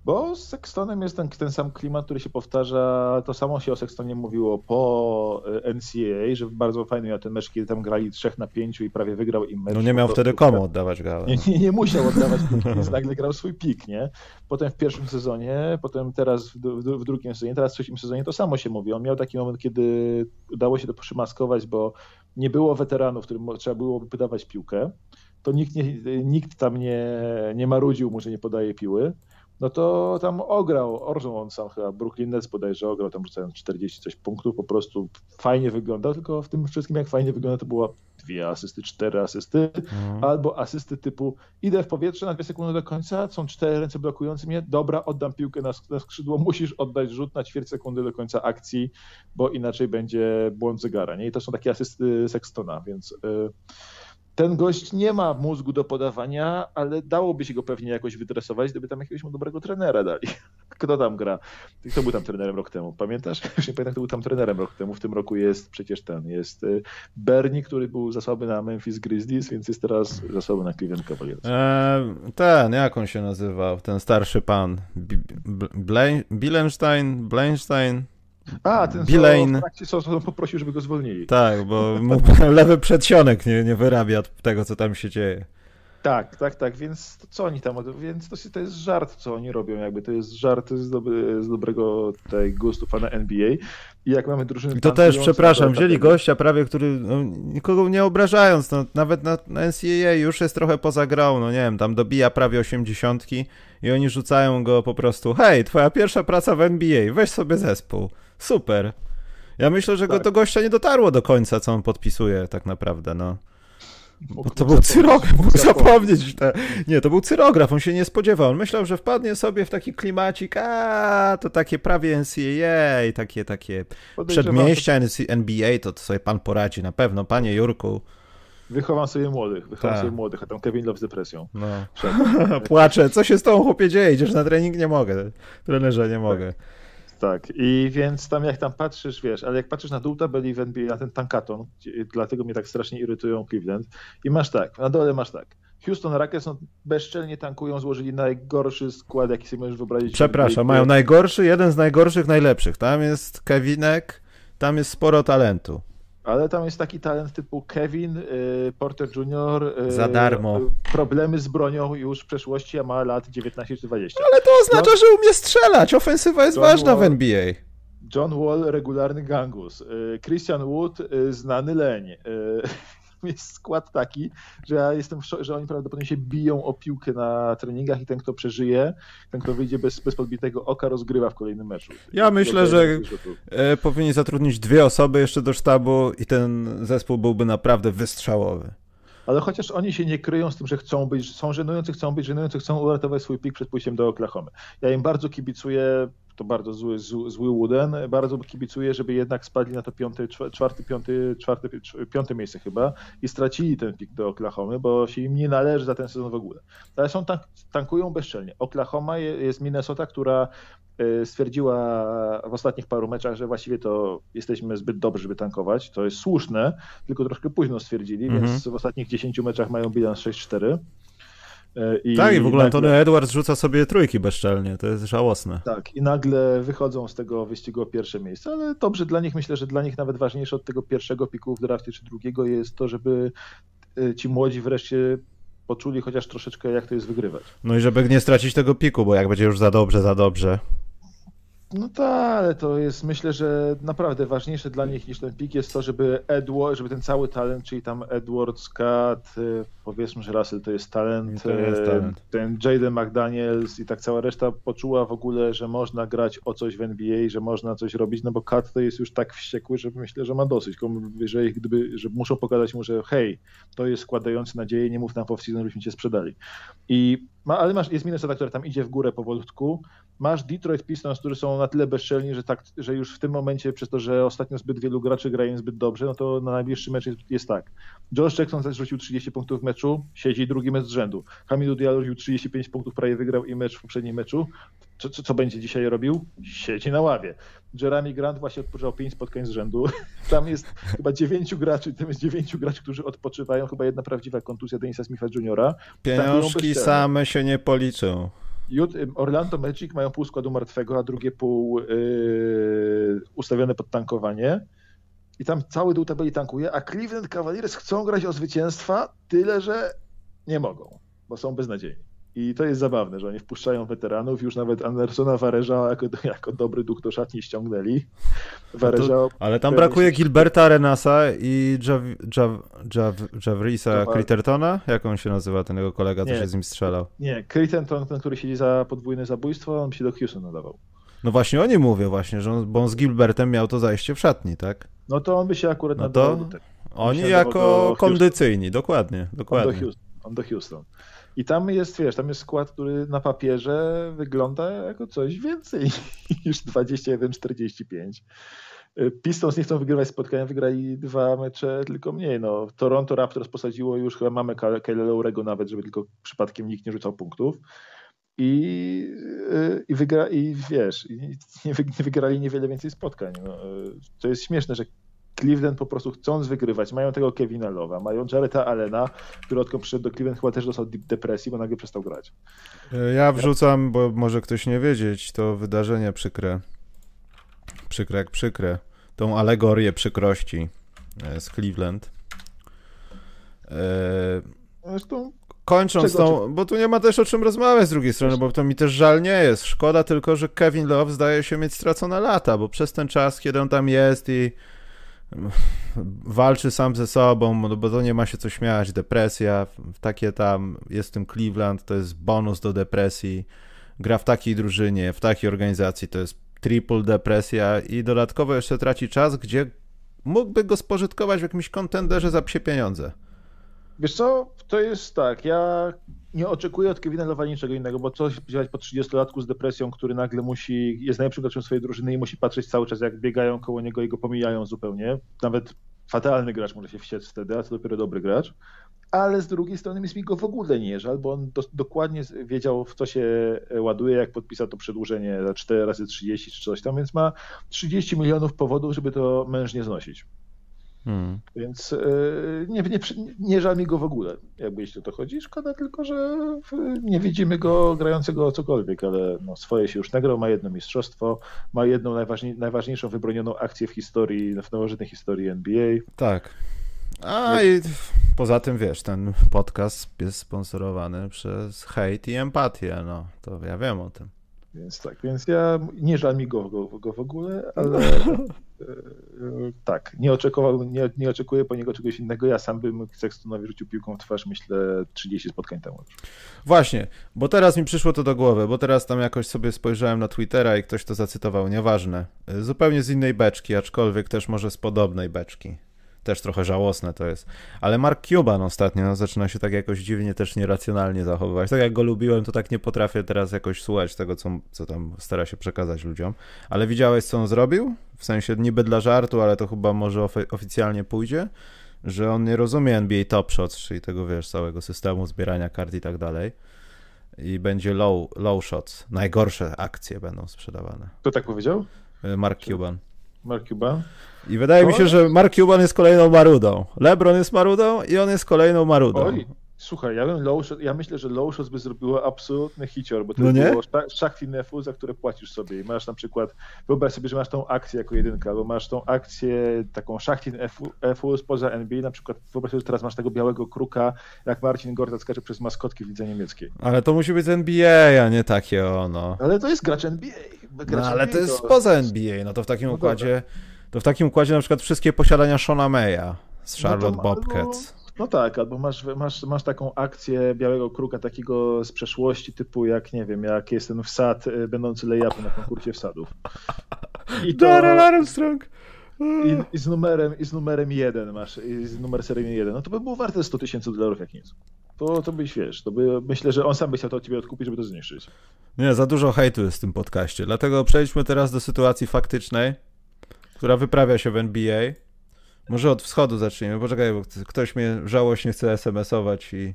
Bo z Sextonem jest ten, ten sam klimat, który się powtarza. To samo się o Sextonie mówiło po e, NCAA, że bardzo fajny miał ten mecz, kiedy tam grali trzech na pięciu i prawie wygrał im mecz. No nie miał wtedy komu oddawać gałę. Nie, nie, nie musiał oddawać więc nagle grał swój pik, nie? Potem w pierwszym sezonie, potem teraz w, w, w, drugim sezonie, teraz w trzecim sezonie to samo się mówi. On miał taki moment, kiedy udało się to przymaskować, bo nie było weteranów, którym trzeba było wydawać piłkę. To nikt, nie, nikt tam nie, nie marudził mu, że nie podaje piły no to tam ograł, orżą on sam chyba, Brooklyn Nets bodajże ograł, tam rzucając 40 coś punktów, po prostu fajnie wyglądał, tylko w tym wszystkim jak fajnie wygląda to było dwie asysty, cztery asysty, mhm. albo asysty typu idę w powietrze na dwie sekundy do końca, są cztery ręce blokujące mnie, dobra, oddam piłkę na, na skrzydło, musisz oddać rzut na ćwierć sekundy do końca akcji, bo inaczej będzie błąd zegara, nie? I to są takie asysty Sextona, więc... Yy, ten gość nie ma mózgu do podawania, ale dałoby się go pewnie jakoś wydresować, gdyby tam jakiegoś dobrego trenera dali. Kto tam gra? Kto był tam trenerem rok temu? Pamiętasz? Już nie pamiętam, kto był tam trenerem rok temu. W tym roku jest przecież ten, jest y, Bernie, który był zasoby na Memphis Grizzlies, więc jest teraz zasoby na Cleveland Cavaliers. Eee, ten, jak on się nazywał? Ten starszy pan. Bilenstein? Blenstein? A, ten Bilane. co poprosił, żeby go zwolnili. Tak, bo mu lewy przedsionek nie, nie wyrabia tego, co tam się dzieje. Tak, tak, tak, więc to, co oni tam, więc to, to jest żart, co oni robią, jakby to jest żart z, dobry, z dobrego tej gustu fana NBA i jak mamy drużyny... I to też, przepraszam, wzięli gościa prawie, który, no, nikogo nie obrażając, no, nawet na, na NCAA już jest trochę poza grą, no nie wiem, tam dobija prawie osiemdziesiątki i oni rzucają go po prostu, hej, twoja pierwsza praca w NBA, weź sobie zespół. Super. Ja myślę, że tak. go do gościa nie dotarło do końca, co on podpisuje tak naprawdę, no. To był cyrograf, mógł zapomnieć. Te... Nie, to był cyrograf, on się nie spodziewał. On myślał, że wpadnie sobie w taki klimacik, a to takie prawie NCAA, takie, takie przedmieścia NBA, to, to sobie pan poradzi na pewno, panie Jurku. Wychowam sobie młodych, wychowam Ta. sobie młodych, a tam Kevin Love z depresją. No. Płaczę, co się z tą chłopie dzieje? Idziesz na trening? Nie mogę. Trenerze, nie mogę. Tak. Tak, i więc tam jak tam patrzysz, wiesz, ale jak patrzysz na dół tabeli w NBA, na ten tankaton, dlatego mnie tak strasznie irytują Cleveland, i masz tak, na dole masz tak, Houston Rockets no, bezczelnie tankują, złożyli najgorszy skład, jaki sobie możesz wyobrazić. Przepraszam, mają najgorszy, jeden z najgorszych, najlepszych. Tam jest Kevinek, tam jest sporo talentu. Ale tam jest taki talent typu Kevin, y, Porter Jr. Y, Za darmo. Problemy z bronią już w przeszłości, a ma lat 19 czy 20. Ale to oznacza, John... że umie strzelać. Ofensywa jest John ważna Wall, w NBA. John Wall, regularny gangus. Christian Wood, znany leń jest skład taki, że ja jestem że oni prawdopodobnie się biją o piłkę na treningach i ten, kto przeżyje, ten, kto wyjdzie bez, bez podbitego oka, rozgrywa w kolejnym meczu. Ja myślę, że e, powinni zatrudnić dwie osoby jeszcze do sztabu i ten zespół byłby naprawdę wystrzałowy ale chociaż oni się nie kryją z tym, że chcą być, są żenujący, chcą być żenujący, chcą uratować swój pik przed pójściem do Oklahomy. Ja im bardzo kibicuję, to bardzo zły, zły, zły Wooden, bardzo kibicuję, żeby jednak spadli na to piąty, czwarty, piąty, czwarty, piąte miejsce chyba i stracili ten pik do Oklahomy, bo się im nie należy za ten sezon w ogóle. Ale są tank, tankują bezczelnie. Oklahoma jest Minnesota, która y, stwierdziła w ostatnich paru meczach, że właściwie to jesteśmy zbyt dobrzy, żeby tankować. To jest słuszne, tylko troszkę późno stwierdzili, mm -hmm. więc w ostatnich 10 meczach mają bilans 6-4. I tak, i w ogóle nagle... Antony Edwards rzuca sobie trójki bezczelnie, to jest żałosne. Tak, i nagle wychodzą z tego wyścigu o pierwsze miejsce, ale dobrze dla nich, myślę, że dla nich nawet ważniejsze od tego pierwszego piku w drafcie czy drugiego jest to, żeby y, ci młodzi wreszcie poczuli chociaż troszeczkę, jak to jest wygrywać. No i żeby nie stracić tego piku, bo jak będzie już za dobrze, za dobrze, no tak, ale to jest myślę, że naprawdę ważniejsze dla nich niż ten pik jest to, żeby Edward, żeby ten cały talent, czyli tam Edward, Scott, y, powiedzmy, że Russell to jest talent, to jest y, talent. ten Jaden McDaniels i tak cała reszta poczuła w ogóle, że można grać o coś w NBA, że można coś robić, no bo Kat to jest już tak wściekły, że myślę, że ma dosyć, że, gdyby, że muszą pokazać mu, że hej, to jest składający nadzieję, nie mów nam off-season, żebyśmy cię sprzedali. I ma, ale masz, jest Minnesota, która tam idzie w górę powolutku. Masz Detroit Pistons, którzy są na tyle bezczelni, że, tak, że już w tym momencie, przez to, że ostatnio zbyt wielu graczy grają zbyt dobrze, no to na najbliższy mecz jest, jest tak. Josh Jackson też rzucił 30 punktów w meczu, siedzi drugi mecz z rzędu. Hamidou Diallo rzucił 35 punktów, prawie wygrał i mecz w poprzednim meczu. Co, co, co będzie dzisiaj robił? Siedzi na ławie. Jeremy Grant właśnie odpoczął 5 spotkań z rzędu. Tam jest chyba 9 graczy, tam jest 9 graczy, którzy odpoczywają. Chyba jedna prawdziwa kontuzja Denisa Smitha Juniora. Pieniążki same się nie policzą. Orlando Magic mają pół składu martwego, a drugie pół yy, ustawione pod tankowanie. I tam cały dół tabeli tankuje, a Cleveland Cavaliers chcą grać o zwycięstwa, tyle że nie mogą, bo są beznadziejni. I to jest zabawne, że oni wpuszczają weteranów, już nawet Andersona Wareża jako, jako dobry duch do szatni ściągnęli. Wareża, no to, ale tam brakuje Gilberta Renasa i Jav, Jav, Javrisa Crittertona? Jak on się nazywa, ten jego kolega, co się z nim strzelał? Nie, Critterton, ten, który siedzi za podwójne zabójstwo, on się do Houston nadawał. No właśnie oni mówią właśnie, że on, bo on z Gilbertem miał to zajście w szatni, tak? No to on by się akurat no nadawał to... Oni jako kondycyjni, dokładnie, dokładnie. On do Houston. On do Houston. I tam jest, wiesz, tam jest skład, który na papierze wygląda jako coś więcej niż 21-45. Pistons nie chcą wygrywać spotkania, wygrali dwa mecze, tylko mniej. No, Toronto Raptors posadziło już chyba mamy Kyle nawet, żeby tylko przypadkiem nikt nie rzucał punktów. I, i, wygra, i wiesz, i nie, wygrali niewiele więcej spotkań. No, to jest śmieszne, że Cleveland po prostu chcąc wygrywać, mają tego Kevina Lowa, mają Jareta Allena, który odkąd przyszedł do Cleveland chyba też dostał depresji, bo nagle przestał grać. E, ja wrzucam, bo może ktoś nie wiedzieć, to wydarzenie przykre. Przykre jak przykre. Tą alegorię przykrości e, z Cleveland. E, Zresztą kończąc tą, bo tu nie ma też o czym rozmawiać z drugiej strony, bo to mi też żal nie jest. Szkoda tylko, że Kevin Love zdaje się mieć stracone lata, bo przez ten czas, kiedy on tam jest i walczy sam ze sobą, no bo to nie ma się co śmiać, depresja, takie tam, jest tym Cleveland, to jest bonus do depresji, gra w takiej drużynie, w takiej organizacji, to jest triple depresja i dodatkowo jeszcze traci czas, gdzie mógłby go spożytkować w jakimś kontenderze za psie pieniądze. Wiesz co, to jest tak, ja nie oczekuję od Kevina Lowa niczego innego, bo coś działać po 30-latku z depresją, który nagle musi, jest najlepszym graczem swojej drużyny i musi patrzeć cały czas, jak biegają koło niego i go pomijają zupełnie. Nawet fatalny gracz może się wściec wtedy, a co dopiero dobry gracz. Ale z drugiej strony mi go w ogóle nie żal, bo on do, dokładnie wiedział, w co się ładuje, jak podpisał to przedłużenie za 4 razy 30 czy coś tam, więc ma 30 milionów powodów, żeby to mężnie znosić. Hmm. Więc yy, nie, nie, nie żal mi go w ogóle, jakby jeśli o to chodzi. Szkoda tylko, że nie widzimy go grającego cokolwiek, ale no, swoje się już nagrał, ma jedno mistrzostwo, ma jedną najważniej, najważniejszą wybronioną akcję w historii, w nowożytnej historii NBA. Tak. A i poza tym wiesz, ten podcast jest sponsorowany przez hejt i empatię, no to ja wiem o tym. Więc tak, więc ja nie żal mi go, go, go w ogóle, ale e, tak, nie, oczekował, nie, nie oczekuję po niego czegoś innego. Ja sam bym Sextonowi rzucił piłką w twarz, myślę, 30 spotkań temu już. Właśnie, bo teraz mi przyszło to do głowy, bo teraz tam jakoś sobie spojrzałem na Twittera i ktoś to zacytował, nieważne. Zupełnie z innej beczki, aczkolwiek też może z podobnej beczki też trochę żałosne to jest. Ale Mark Cuban ostatnio no, zaczyna się tak jakoś dziwnie, też nieracjonalnie zachowywać. Tak jak go lubiłem, to tak nie potrafię teraz jakoś słuchać tego, co, co tam stara się przekazać ludziom. Ale widziałeś, co on zrobił? W sensie niby dla żartu, ale to chyba może ofi oficjalnie pójdzie, że on nie rozumie NBA Top Shots, czyli tego, wiesz, całego systemu zbierania kart i tak dalej. I będzie low, low shots. Najgorsze akcje będą sprzedawane. Kto tak powiedział? Mark Cuban. Mark Cuban? I wydaje to mi się, że Mark Cuban jest kolejną marudą. LeBron jest marudą i on jest kolejną marudą. Oj, słuchaj, ja, bym low shot, ja myślę, że low shot by zrobiło absolutny hicior, bo to no by było szachty nefu, za które płacisz sobie. I masz na przykład, wyobraź sobie, że masz tą akcję jako jedynka, bo masz tą akcję taką szachtin FU spoza NBA, na przykład wyobraź sobie, że teraz masz tego białego kruka, jak Marcin Gortat skacze przez maskotki w lidze niemieckiej. Ale to musi być NBA, a nie takie ono. Ale to jest gracz NBA. Gracz no, ale NBA to jest to... spoza NBA, no to w takim no układzie... Dobra to w takim układzie na przykład wszystkie posiadania Shona Maya z no Charlotte no Bobcats. Albo, no tak, albo masz, masz, masz taką akcję białego kruka takiego z przeszłości typu jak, nie wiem, jak jest ten wsad y, będący layupem na konkursie wsadów. I to... Darrell Armstrong! I, I, z numerem, I z numerem jeden masz, i z numer seryjny jeden. No to by było warte 100 tysięcy dolarów jak nic. To, to byś wiesz, to by, myślę, że on sam by chciał to od ciebie odkupić, żeby to zniszczyć. Nie, za dużo hejtu jest w tym podcaście. Dlatego przejdźmy teraz do sytuacji faktycznej która wyprawia się w NBA. Może od wschodu zacznijmy. Poczekaj, bo ktoś mnie żałośnie chce SMS-ować i,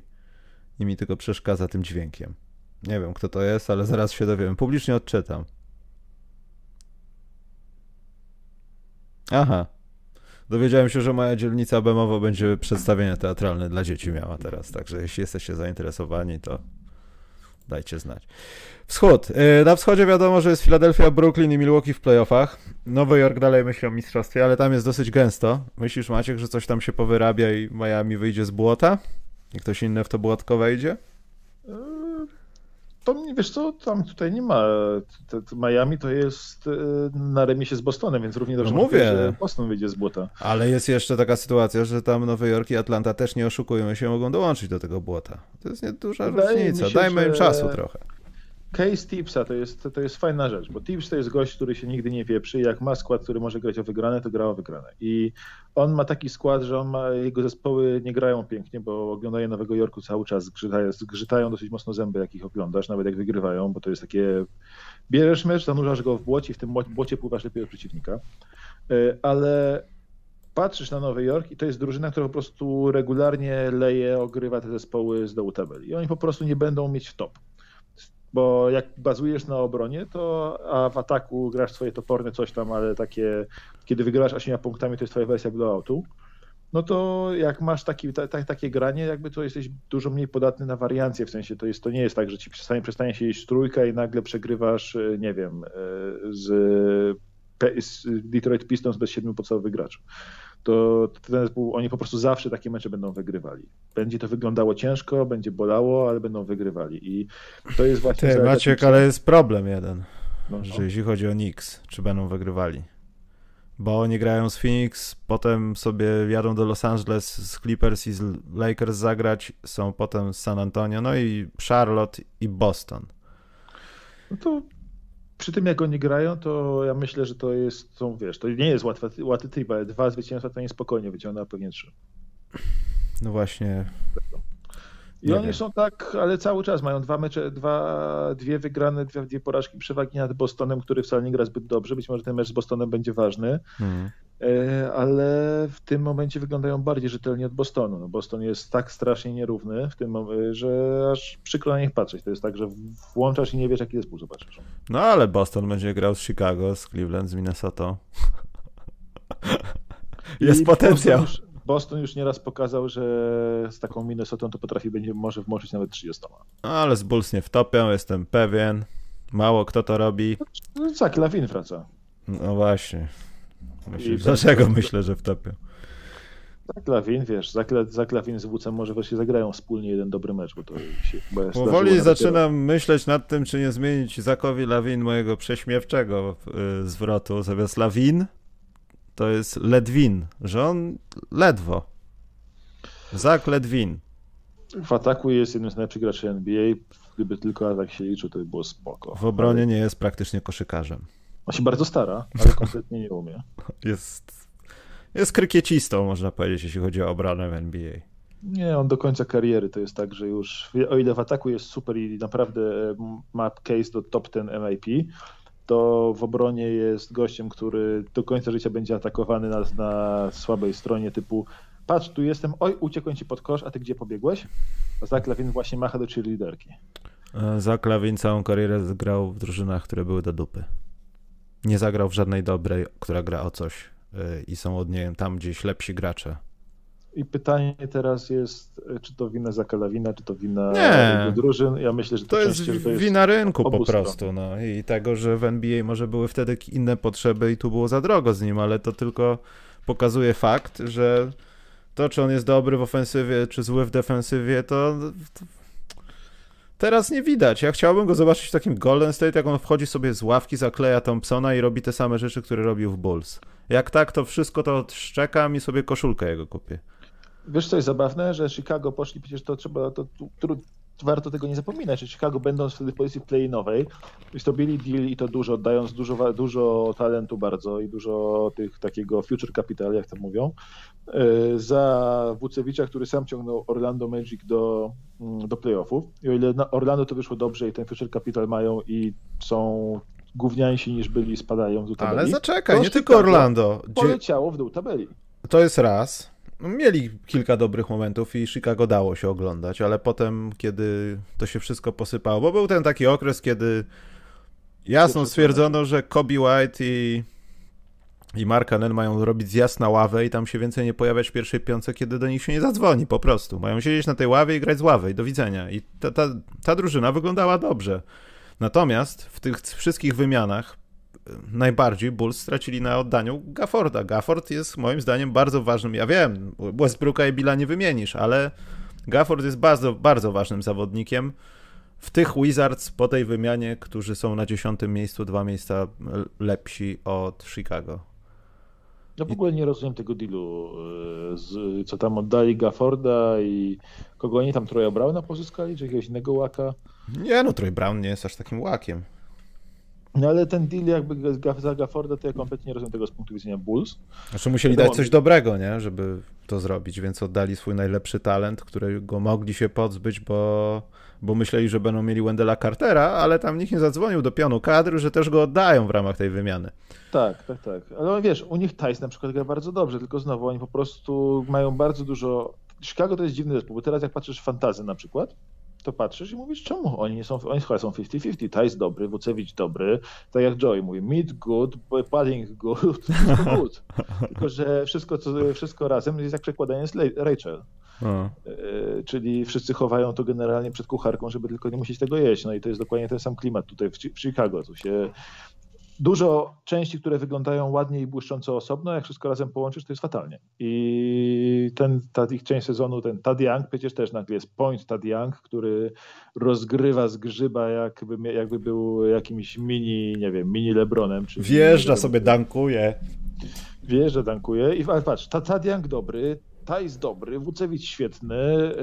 i mi tylko przeszkadza tym dźwiękiem. Nie wiem, kto to jest, ale zaraz się dowiem. Publicznie odczytam. Aha. Dowiedziałem się, że moja dzielnica Bemowo będzie przedstawienie teatralne dla dzieci miała teraz, także jeśli jesteście zainteresowani, to dajcie znać. Wschód. Y, na wschodzie wiadomo, że jest Philadelphia, Brooklyn i Milwaukee w playoffach. Nowy Jork dalej myśli o mistrzostwie, ale tam jest dosyć gęsto. Myślisz, Maciek, że coś tam się powyrabia i Miami wyjdzie z błota? I ktoś inny w to błotko wejdzie? To wiesz co, tam tutaj nie ma. Miami to jest y, na remisie z Bostonem, więc równie dobrze no mówię, że Boston wyjdzie z błota. Ale jest jeszcze taka sytuacja, że tam Nowy Jork i Atlanta też nie oszukujmy się, mogą dołączyć do tego błota. To jest nieduża różnica. Się, Dajmy im czasu trochę. Case Tipsa to jest, to jest fajna rzecz, bo Tips to jest gość, który się nigdy nie wieprzy. Jak ma skład, który może grać o wygrane, to gra o wygrane. I on ma taki skład, że on ma, jego zespoły nie grają pięknie, bo oglądają Nowego Jorku cały czas, zgrzytają, zgrzytają dosyć mocno zęby, jak ich oglądasz, nawet jak wygrywają, bo to jest takie, bierzesz mecz, zanurzasz go w błocie i w tym błocie pływasz lepiej od przeciwnika. E, ale patrzysz na Nowy Jork i to jest drużyna, która po prostu regularnie leje, ogrywa te zespoły z dołu tabeli. I oni po prostu nie będą mieć top bo jak bazujesz na obronie, to a w ataku grasz swoje toporne coś tam, ale takie, kiedy wygrywasz 8 punktami, to jest twoja wersja blowoutu, no to jak masz taki, ta, ta, takie granie, jakby to jesteś dużo mniej podatny na wariancje, w sensie to, jest, to nie jest tak, że ci przestanie, przestanie się jeść trójka i nagle przegrywasz, e, nie wiem, e, z, z Detroit Pistons bez siedmiu podstawowych graczy to ten zespół, oni po prostu zawsze takie mecze będą wygrywali. Będzie to wyglądało ciężko, będzie bolało, ale będą wygrywali. I to jest właśnie. Ty, Maciek, ale jest problem jeden, no, że no. jeśli chodzi o Knicks, czy będą wygrywali. Bo oni grają z Phoenix, potem sobie jadą do Los Angeles z Clippers i z Lakers zagrać, są potem z San Antonio, no i Charlotte i Boston. No to przy tym jak oni grają, to ja myślę, że to jest, są, wiesz, to nie jest łatwy, łatwy trip, ale dwa zwycięstwa to niespokojnie wyciąga, pewnie trzy. No właśnie. I nie oni wiem. są tak, ale cały czas mają dwa mecze, dwa, dwie wygrane, dwie, dwie porażki przewagi nad Bostonem, który wcale nie gra zbyt dobrze. Być może ten mecz z Bostonem będzie ważny. Hmm. E, ale w tym momencie wyglądają bardziej rzetelnie od Bostonu. No Boston jest tak strasznie nierówny w tym momencie, że aż przykro na nich patrzeć. To jest tak, że włączasz i nie wiesz, jaki zespół zobaczysz. No ale Boston będzie grał z Chicago, z Cleveland, z Minnesota. Jest I potencjał. Boston już, Boston już nieraz pokazał, że z taką Minnesotą to potrafi będzie może wmoczyć nawet 30. Ale z Bulls nie wtopią, jestem pewien. Mało kto to robi. No, Zach Lawin wraca. No właśnie. Myślę, dlaczego ten- myślę, że wtopią? Zach Lawin, wiesz, Zach, La- Zach Lawin z WC może wreszcie zagrają wspólnie jeden dobry mecz, bo to się chyba Powoli zaczynam myśleć nad tym, czy nie zmienić Zakowi Lawin mojego prześmiewczego y, zwrotu. Zamiast Lawin to jest Ledwin, że on ledwo. Zak Ledwin. W ataku jest jednym z najlepszych graczy NBA. Gdyby tylko atak się liczył, to by było spoko. W obronie nie jest praktycznie koszykarzem. On się bardzo stara, ale kompletnie nie umie. Jest, jest krykiecistą, można powiedzieć, jeśli chodzi o obronę w NBA. Nie, on do końca kariery to jest tak, że już o ile w ataku jest super i naprawdę e, ma case do top 10 MIP, to w obronie jest gościem, który do końca życia będzie atakowany na, na słabej stronie typu patrz, tu jestem, oj, uciekłem ci pod kosz, a ty gdzie pobiegłeś? Zach Lawin właśnie macha do cheerleaderki. E, Zak Lawin całą karierę grał w drużynach, które były do dupy. Nie zagrał w żadnej dobrej, która gra o coś y, i są od niej tam gdzieś lepsi gracze. I pytanie teraz jest, e, czy to wina Zaka Lawina, czy to wina Nie. drużyn? Ja myślę, że to, To jest to jest wina rynku po stron. prostu, no i tego, że w NBA może były wtedy inne potrzeby i tu było za drogo z nim, ale to tylko pokazuje fakt, że to, czy on jest dobry w ofensywie, czy zły w defensywie, to teraz nie widać. Ja chciałbym go zobaczyć w takim Golden State, jak on wchodzi sobie z ławki, zakleja Thompsona i robi te same rzeczy, które robił w Bulls. Jak tak, to wszystko to szczekam i sobie koszulkę jego kupię. Wiesz, co jest zabawne, że Chicago poszli, przecież to trzeba, to, tu, warto tego nie zapominać, że Chicago będąc wtedy w pozycji play-inowej, zrobili deal i to dużo, dając dużo, dużo talentu bardzo i dużo tych takiego future capital, jak to mówią, yy, za Wucewicza, który sam ciągnął Orlando Magic do, mm, do playoffów. I o ile Orlando to wyszło dobrze i ten future capital mają i są gówniańsi niż byli, spadają z tabeli, Ale zaczekaj, nie tylko Orlando. Poleciało w dół tabeli. To jest raz. No, Mieli kilka dobrych momentów i Chicago dało się oglądać, ale potem, kiedy to się wszystko posypało, bo był ten taki okres, kiedy jasno stwierdzono, że Kobe White i, i Mark mają robić zjazd na ławę i tam się więcej nie pojawiać w pierwszej piątce, kiedy do nich się nie zadzwoni, po prostu. Mają siedzieć na tej ławie i grać z ławy i do widzenia. I ta, ta, ta drużyna wyglądała dobrze. Natomiast w tych wszystkich wymianach najbardziej Bulls stracili na oddaniu Gafforda. Gafford jest moim zdaniem bardzo ważnym. Ja wiem, Westbrooka i Billa nie wymienisz, ale Gafford jest bardzo, bardzo ważnym zawodnikiem w tych Wizards po tej wymianie, którzy są na dziesiątym miejscu, dwa miejsca lepsi od Chicago. Ja w ogóle nie rozumiem tego dealu, z, co tam oddali Gafforda i kogo oni tam Troja Browna pozyskali, czy jakiegoś innego łaka. Nie, no Troy Brown nie jest aż takim łakiem. No ale ten deal jakby za Gafforda, to ja kompletnie nie rozumiem tego z punktu widzenia Bulls. Znaczy musieli dać coś dobrego, nie, żeby to zrobić, więc oddali swój najlepszy talent, którego mogli się pozbyć, bo, bo myśleli, że będą mieli Wendella Cartera, ale tam nikt nie zadzwonił do pionu kadr, że też go oddają w ramach tej wymiany. Tak, tak, tak. Ale wiesz, u nich Tice na przykład gra bardzo dobrze, tylko znowu oni po prostu mają bardzo dużo... Chicago to jest dziwny zespół, bo teraz jak patrzysz fantazy na przykład, to patrzysz i mówisz, czemu oni nie są, oni chyba są 50-50, Tice dobry, Wucewicz dobry, tak jak Joey mówi, mid good, padding good, wszystko good. Tylko, że wszystko, co, wszystko razem jest jak przekładanie z Rachel. No. Yy, czyli wszyscy chowają to generalnie przed kucharką, żeby tylko nie musieć tego jeść. No i to jest dokładnie ten sam klimat tutaj w Chicago. Tu się dużo części, które wyglądają ładnie i błyszcząco osobno, jak wszystko razem połączysz, to jest fatalnie. I ten, ta ich część sezonu, ten Tad Young, przecież też nagle jest point Tad Young, który rozgrywa z grzyba, jakby, jakby był jakimś mini, nie wiem, mini Lebronem. Czy Wjeżdża sobie, dankuje. Wjeżdża, dankuje. I patrz, Ta- Tad Young dobry, Tajs dobry, Wucewicz świetny,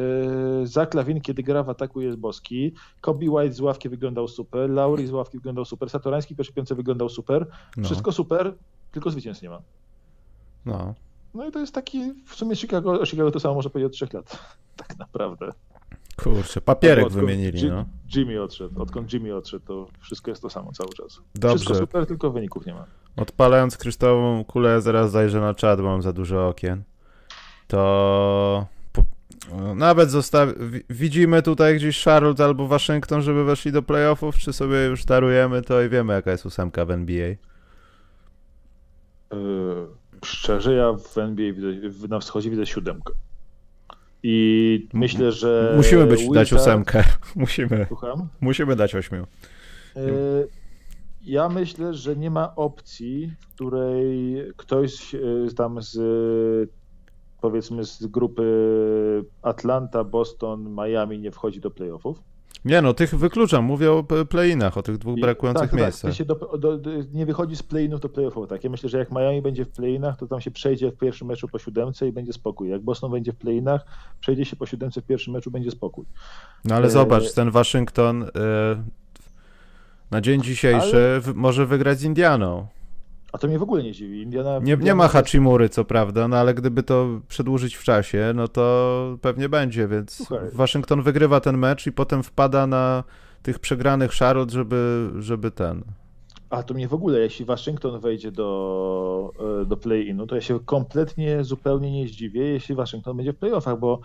yy, Zach Lawin, kiedy gra w ataku jest boski, Kobe White z ławki wyglądał super, Lauri z ławki wyglądał super, Satorański w pierwszej piątce wyglądał super, No. wszystko super, tylko zwycięstw nie ma. No. No i to jest taki, w sumie Chicago, Chicago to samo można powiedzieć od trzech lat, tak naprawdę. Kurczę, papierek Odkąd wymienili, no. Jimmy odszedł, odkąd Jimmy odszedł, to wszystko jest to samo cały czas. Wszystko Dobrze. super, tylko wyników nie ma. Odpalając kryształową kulę, zaraz zajrzę na czat, bo mam za dużo okien. To po... nawet zostaw... wi- widzimy tutaj gdzieś Charlotte albo Waszyngton, żeby weszli do playoffów, czy sobie już darujemy to i wiemy jaka jest ósemka w NBA. Yy, Szczerze, ja w NBA widzę, na wschodzie widzę siódemkę. I myślę, że. Musimy być Wizard... dać ósemkę. Musimy. Słucham? Musimy dać ośmiu. E, ja myślę, że nie ma opcji, w której ktoś e, tam z powiedzmy z grupy Atlanta, Boston, Miami nie wchodzi do playoffów. Nie no, tych wykluczam, mówię o play-inach, o tych dwóch brakujących tak, miejscach. Tak, do, do, do, nie wychodzi z play-inów do playoffów, tak. Ja myślę, że jak Miami będzie w play-inach, to tam się przejdzie w pierwszym meczu po siódemce i będzie spokój. Jak Boston będzie w play-inach, przejdzie się po siódemce w pierwszym meczu, będzie spokój. No ale e... zobacz, ten Waszyngton e... na dzień dzisiejszy ale... może wygrać z Indianą. A to mnie w ogóle nie dziwi. Indiana, nie, nie ma Hachimury, co prawda, no ale gdyby to przedłużyć w czasie, no to pewnie będzie, więc Słuchaj. Waszyngton wygrywa ten mecz i potem wpada na tych przegranych Charlotte, żeby, żeby ten... A to mnie w ogóle, jeśli Waszyngton wejdzie do, e, do play-inu, to ja się kompletnie, zupełnie nie zdziwię, jeśli Waszyngton będzie w play-offach, bo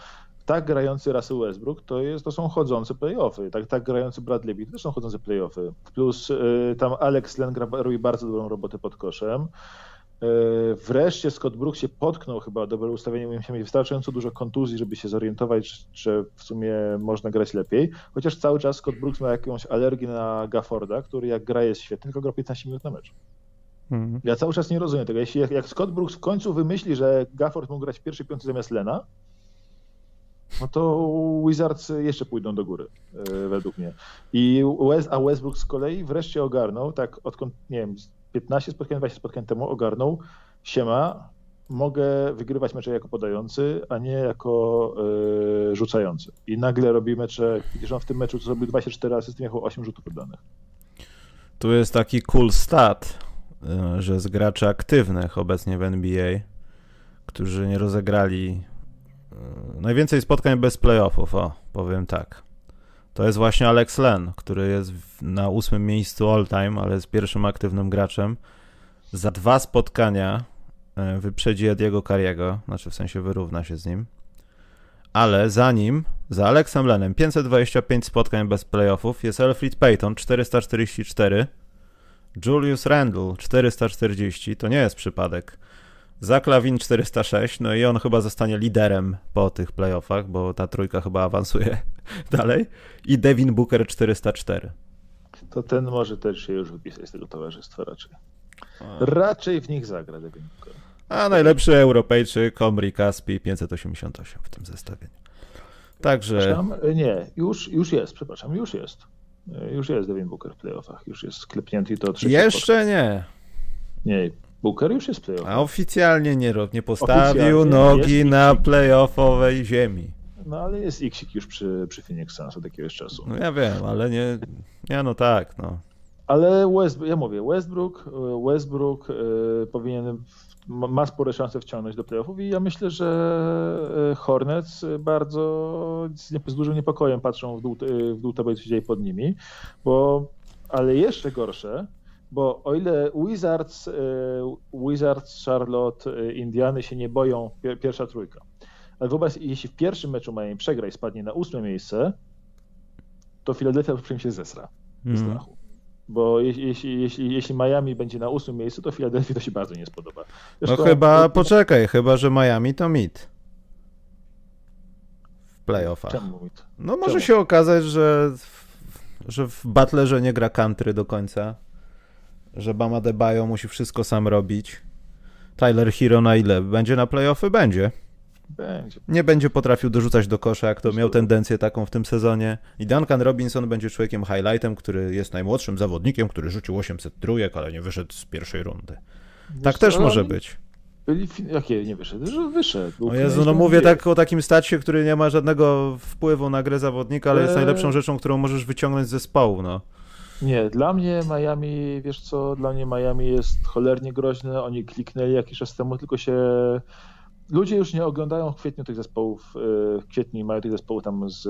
tak grający Russell Westbrook to, jest, to są chodzące playoffy. Tak, tak grający Bradley Beal to też są chodzące playoffy. Plus y, tam Alex Len robi bardzo dobrą robotę pod koszem. Y, wreszcie Scott Brooks się potknął chyba dobre ustawienie, musiał mieć wystarczająco dużo kontuzji, żeby się zorientować, że w sumie można grać lepiej. Chociaż cały czas Scott Brooks ma jakąś alergię na Gafforda, który jak gra jest świetny, tylko gra 15 minut na mecz. Mhm. Ja cały czas nie rozumiem tego. Jeśli jak, jak Scott Brooks w końcu wymyśli, że Gafford mógł grać w pierwszej piątej zamiast Lena, no to Wizards jeszcze pójdą do góry, e, według mnie. I West, a Westbrook z kolei wreszcie ogarnął, tak odkąd, nie wiem, 15 spotkań, 20 spotkań temu ogarnął, siema, mogę wygrywać mecze jako podający, a nie jako yy, rzucający. I nagle robi mecze, widzisz, on w tym meczu zrobił 24 asysty, miał 8 rzutów oddanych. Tu jest taki cool stat, e, że z graczy aktywnych obecnie w NBA, którzy nie rozegrali najwięcej spotkań bez playoffów, o, powiem tak. To jest właśnie Alex Len, który jest na ósmym miejscu all time, ale jest pierwszym aktywnym graczem. Za dwa spotkania e, wyprzedzi Ediego Kariego, znaczy w sensie wyrówna się z nim. Ale za nim, za Alexem Lenem, 525 spotkań bez playoffów jest Elfrid Payton, 444. Julius Randle, 440. To nie jest przypadek. Zaklawin 406, no i on chyba zostanie liderem po tych playoffach, bo ta trójka chyba awansuje dalej. I Devin Booker 404. To ten może też się już wypisać z tego towarzystwa raczej. A. Raczej w nich zagra Devin Booker. A najlepszy Europejczyk Omri Kaspi 588 w tym zestawieniu. Także... Nie, już, już jest, przepraszam, już jest. Już jest Devin Booker w playoffach, już jest sklepnięty to trzeci Jeszcze nie. Nie, Booker już jest playoff. A oficjalnie nie, nie postawił oficjalnie nogi na playoffowej ziemi. No ale jest Xik już przy, przy Phoenix Suns od jakiegoś czasu. No ja wiem, ale nie, nie no tak, no. Ale West, ja mówię, Westbrook, Westbrook y, powinien, ma spore szanse wciągnąć do playoffów i ja myślę, że e, Hornets bardzo z, dużym niepokojem patrzą w dół, w dół tego, co się dzieje pod nimi, bo, ale jeszcze gorsze, bo o ile Wizards, e, Wizards Charlotte, e, Indiany się nie boją pierwsza trójka, ale wobec, jeśli w pierwszym meczu Miami przegra i spadnie na ósme miejsce, to Philadelphia przy się zesra mm. strachu. Bo jeśli, jeśli, jeśli, Miami będzie na ósmym miejscu, to Philadelphia to się bardzo nie spodoba. Zresztą, no chyba, to... poczekaj, chyba, że Miami to mit w playoffach. Czemu mit? No może Czemu? się okazać, że, że w Butlerze nie gra country do końca że Bama Debajo musi wszystko sam robić. Tyler Hero na ile? Będzie na playoffy? Będzie. Będzie. Nie będzie potrafił dorzucać do kosza, jak to miał tendencję taką w tym sezonie. I Duncan Robinson będzie człowiekiem highlightem, który jest najmłodszym zawodnikiem, który rzucił 800 trójek, ale nie wyszedł z pierwszej rundy. Tak też może być. Byli, jakie nie wyszedł? Wyszedł. O Jezu, no mówię tak o takim stacie, który nie ma żadnego wpływu na grę zawodnika, ale jest najlepszą rzeczą, którą możesz wyciągnąć z zespołu, no. Nie, dla mnie Miami, wiesz co, dla mnie Miami jest cholernie groźne. Oni kliknęli jakiś czas temu, tylko się. Ludzie już nie oglądają w kwietniu tych zespołów, e, w kwietniu mają tych zespołów tam z e,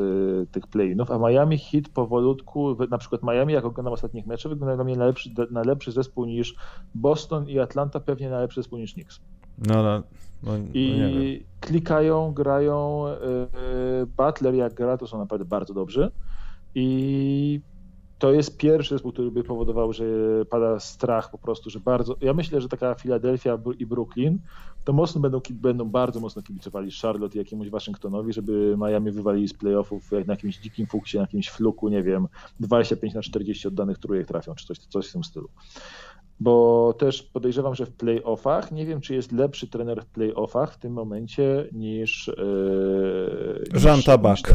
tych play-inów, a Miami hit powolutku, na przykład Miami, jak oglądam ostatnich meczów, wygląda dla mnie na lepszy, na lepszy zespół niż Boston i Atlanta, pewnie na lepszy zespół niż Knicks. No, no, no, no I klikają, grają. E, Butler jak gra, to są naprawdę bardzo dobrzy. I to jest pierwszy zespół, który by powodował, że pada strach po prostu, że bardzo. Ja myślę, że taka Filadelfia i Brooklyn to mocno będą, będą bardzo mocno kibicowali Charlotte i jakiemuś Waszyngtonowi, żeby Miami wywalili z playoffów jak na jakimś dzikim fuksie, na jakimś fluku, nie wiem, 25 na 40 oddanych trójek trafią, czy coś, coś w tym stylu. Bo też podejrzewam, że w playoffach, nie wiem, czy jest lepszy trener w playoffach w tym momencie niż. Yy, Jean Tabak. Niż,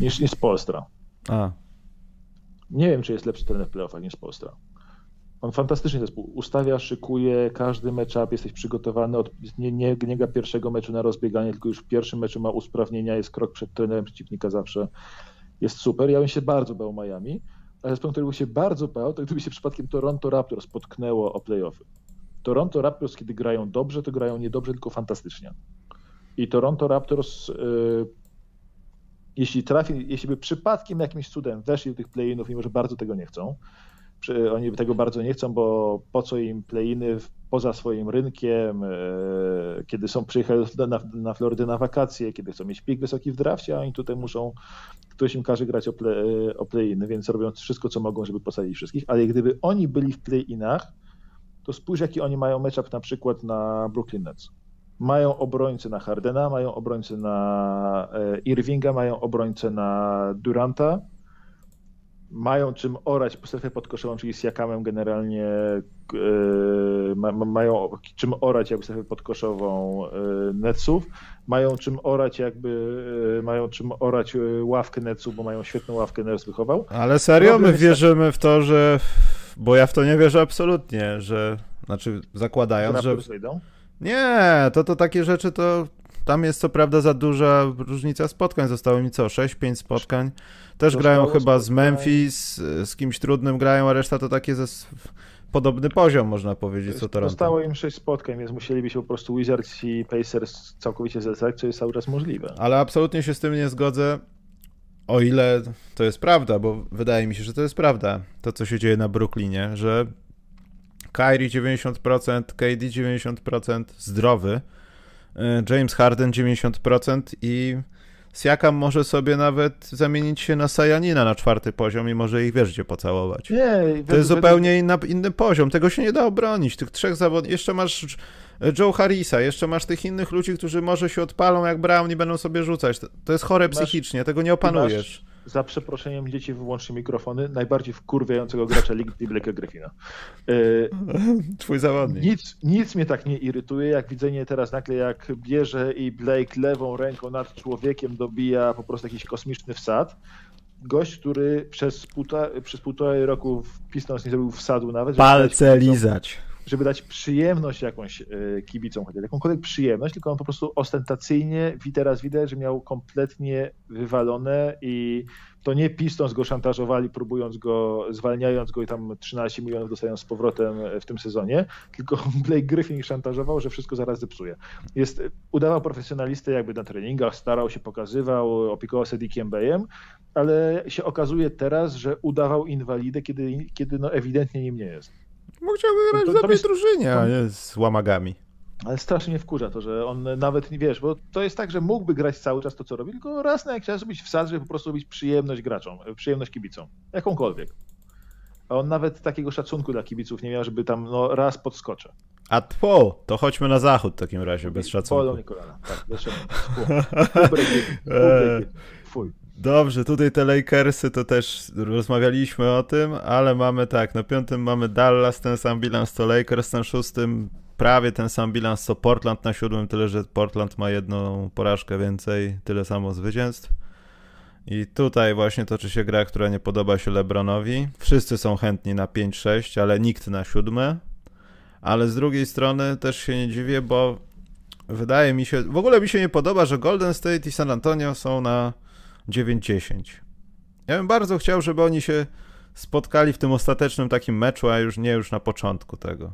niż, niż Polstra. A. Nie wiem, czy jest lepszy trener w playoffach niż Polstra. On fantastycznie zespół ustawia, szykuje każdy matchup, jesteś przygotowany od nie, nie, nie ga pierwszego meczu na rozbieganie, tylko już w pierwszym meczu ma usprawnienia, jest krok przed trenerem przeciwnika zawsze. Jest super. Ja bym się bardzo bał Miami, ale zespół, który by się bardzo bał, to gdyby się przypadkiem Toronto Raptors potknęło o playoffy. Toronto Raptors, kiedy grają dobrze, to grają nie dobrze, tylko fantastycznie. I Toronto Raptors, yy, jeśli trafi, jeśli by przypadkiem jakimś cudem weszli do tych play-inów, mimo że bardzo tego nie chcą, oni tego bardzo nie chcą, bo po co im playiny poza swoim rynkiem, e, kiedy są przyjechali na, na Florydę na wakacje, kiedy chcą mieć pik wysoki w drafcie, a oni tutaj muszą, ktoś im każe grać o, play, o play-iny, więc robią wszystko, co mogą, żeby posadzić wszystkich, ale gdyby oni byli w play-inach, to spójrz, jaki oni mają matchup na przykład na Brooklyn Nets. Mają obrońcę na Hardena, mają obrońcę na e, Irvinga, mają obrońcę na Duranta, mają czym orać po strefie podkoszową, czyli z Jakamem generalnie yy, ma, mają czym orać jakby strefę podkoszową yy, Netsów, mają czym orać jakby, yy, mają czym orać ławkę Netsów, bo mają świetną ławkę, Nets wychował. Ale serio, my wierzymy w to, że, bo ja w to nie wierzę absolutnie, że, znaczy zakładając, że... Nie, to to takie rzeczy to tam jest co prawda za duża różnica spotkań. Zostało mi co? 6-5 spotkań. Też Zostało grają chyba z Memphis, z kimś trudnym grają, a reszta to takie ze podobny poziom, można powiedzieć, co Toronto. Zostało im 6 spotkań, więc musieliby się po prostu Wizards i Pacers całkowicie zesrać, co jest cały czas możliwe. Ale absolutnie się z tym nie zgodzę, o ile to jest prawda, bo wydaje mi się, że to jest prawda, to co się dzieje na Brooklynie, że Kyrie 90%, KD 90% zdrowy, E, James Harden 90% i Siakam może sobie nawet zamienić się na Sajanina na czwarty poziom i może ich wiesz gdzie pocałować. Nie, to jest zupełnie inna, inny poziom. Tego się nie da obronić. Tych trzech zawodników. Jeszcze masz Joe Harrisa, jeszcze masz tych innych ludzi, którzy może się odpalą jak Brown i będą sobie rzucać. To, to jest chore masz, psychicznie, tego nie opanujesz za przeproszeniem dzieci wyłącznie mikrofony, najbardziej wkurwiającego gracza Ligi Blacka Griffina. E, Twój zawodnik. Nic, nic mnie tak nie irytuje, jak widzenie teraz nagle, jak bierze i Blake lewą ręką nad człowiekiem dobija po prostu jakiś kosmiczny wsad. Gość, który przez, półtora, przez półtorej roku w Pistons nie zrobił wsadu nawet. Palce lizać żeby dać przyjemność jakąś e, kibicom, chociaż jakąkolwiek przyjemność, tylko on po prostu ostentacyjnie teraz widać, że miał kompletnie wywalone i to nie Pistons go szantażowali, próbując go, zwalniając go i tam 13 milionów dostają z powrotem w tym sezonie, tylko Blake Griffin szantażował, że wszystko zaraz zepsuje. Jest, udawał profesjonalistę jakby na treningach, starał się, pokazywał, opiekował się Dickiem Bayem, ale się okazuje teraz, że udawał inwalidę, kiedy, kiedy no ewidentnie nim nie jest. Bo chciałby grać w dobrej drużynie, a nie z łamagami. Ale strasznie mnie wkurza to, że on nawet nie wiesz, bo to jest tak, że mógłby grać cały czas to, co robi, tylko raz na jakiś czas zrobić wsad, żeby po prostu robić przyjemność graczom, przyjemność kibicom, jakąkolwiek. A on nawet takiego szacunku dla kibiców nie miał, żeby tam no, raz podskoczę. A tło, to chodźmy na zachód w takim razie, bez szacunku. Bolą mi kolana, tak, bez szacunku. Fuj. Dobrze, tutaj te Lakersy to też rozmawialiśmy o tym, ale mamy tak, na piątym mamy Dallas, ten sam bilans co Lakers, na szóstym prawie ten sam bilans co Portland, na siódmym tyle, że Portland ma jedną porażkę więcej, tyle samo zwycięstw. I tutaj właśnie toczy się gra, która nie podoba się LeBronowi. Wszyscy są chętni na 5-6, ale nikt na siódme. Ale z drugiej strony też się nie dziwię, bo wydaje mi się, w ogóle mi się nie podoba, że Golden State i San Antonio są na 9-10. Ja bym bardzo chciał, żeby oni się spotkali w tym ostatecznym takim meczu, a już nie już na początku tego.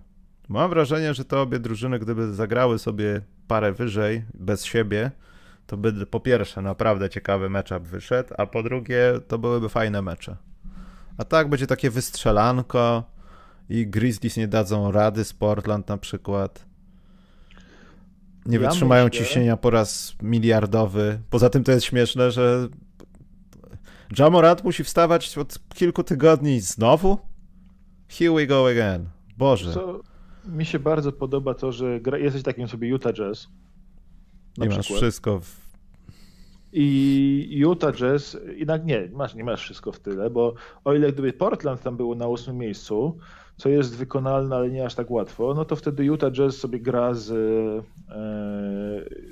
Mam wrażenie, że te obie drużyny, gdyby zagrały sobie parę wyżej, bez siebie, to by po pierwsze naprawdę ciekawy matchup wyszedł, a po drugie to byłyby fajne mecze. A tak będzie takie wystrzelanko i Grizzlies nie dadzą rady z Portland na przykład nie ja wytrzymają myślę... ciśnienia po raz miliardowy. Poza tym to jest śmieszne, że Jamorat musi wstawać od kilku tygodni znowu? Here we go again. Boże. Co, mi się bardzo podoba to, że gra, jesteś takim sobie Utah Jazz. I masz wszystko w... I Utah Jazz, jednak nie, masz, nie masz wszystko w tyle, bo o ile gdyby Portland tam było na ósmym miejscu, co jest wykonalne, ale nie aż tak łatwo, no to wtedy Utah Jazz sobie gra z e,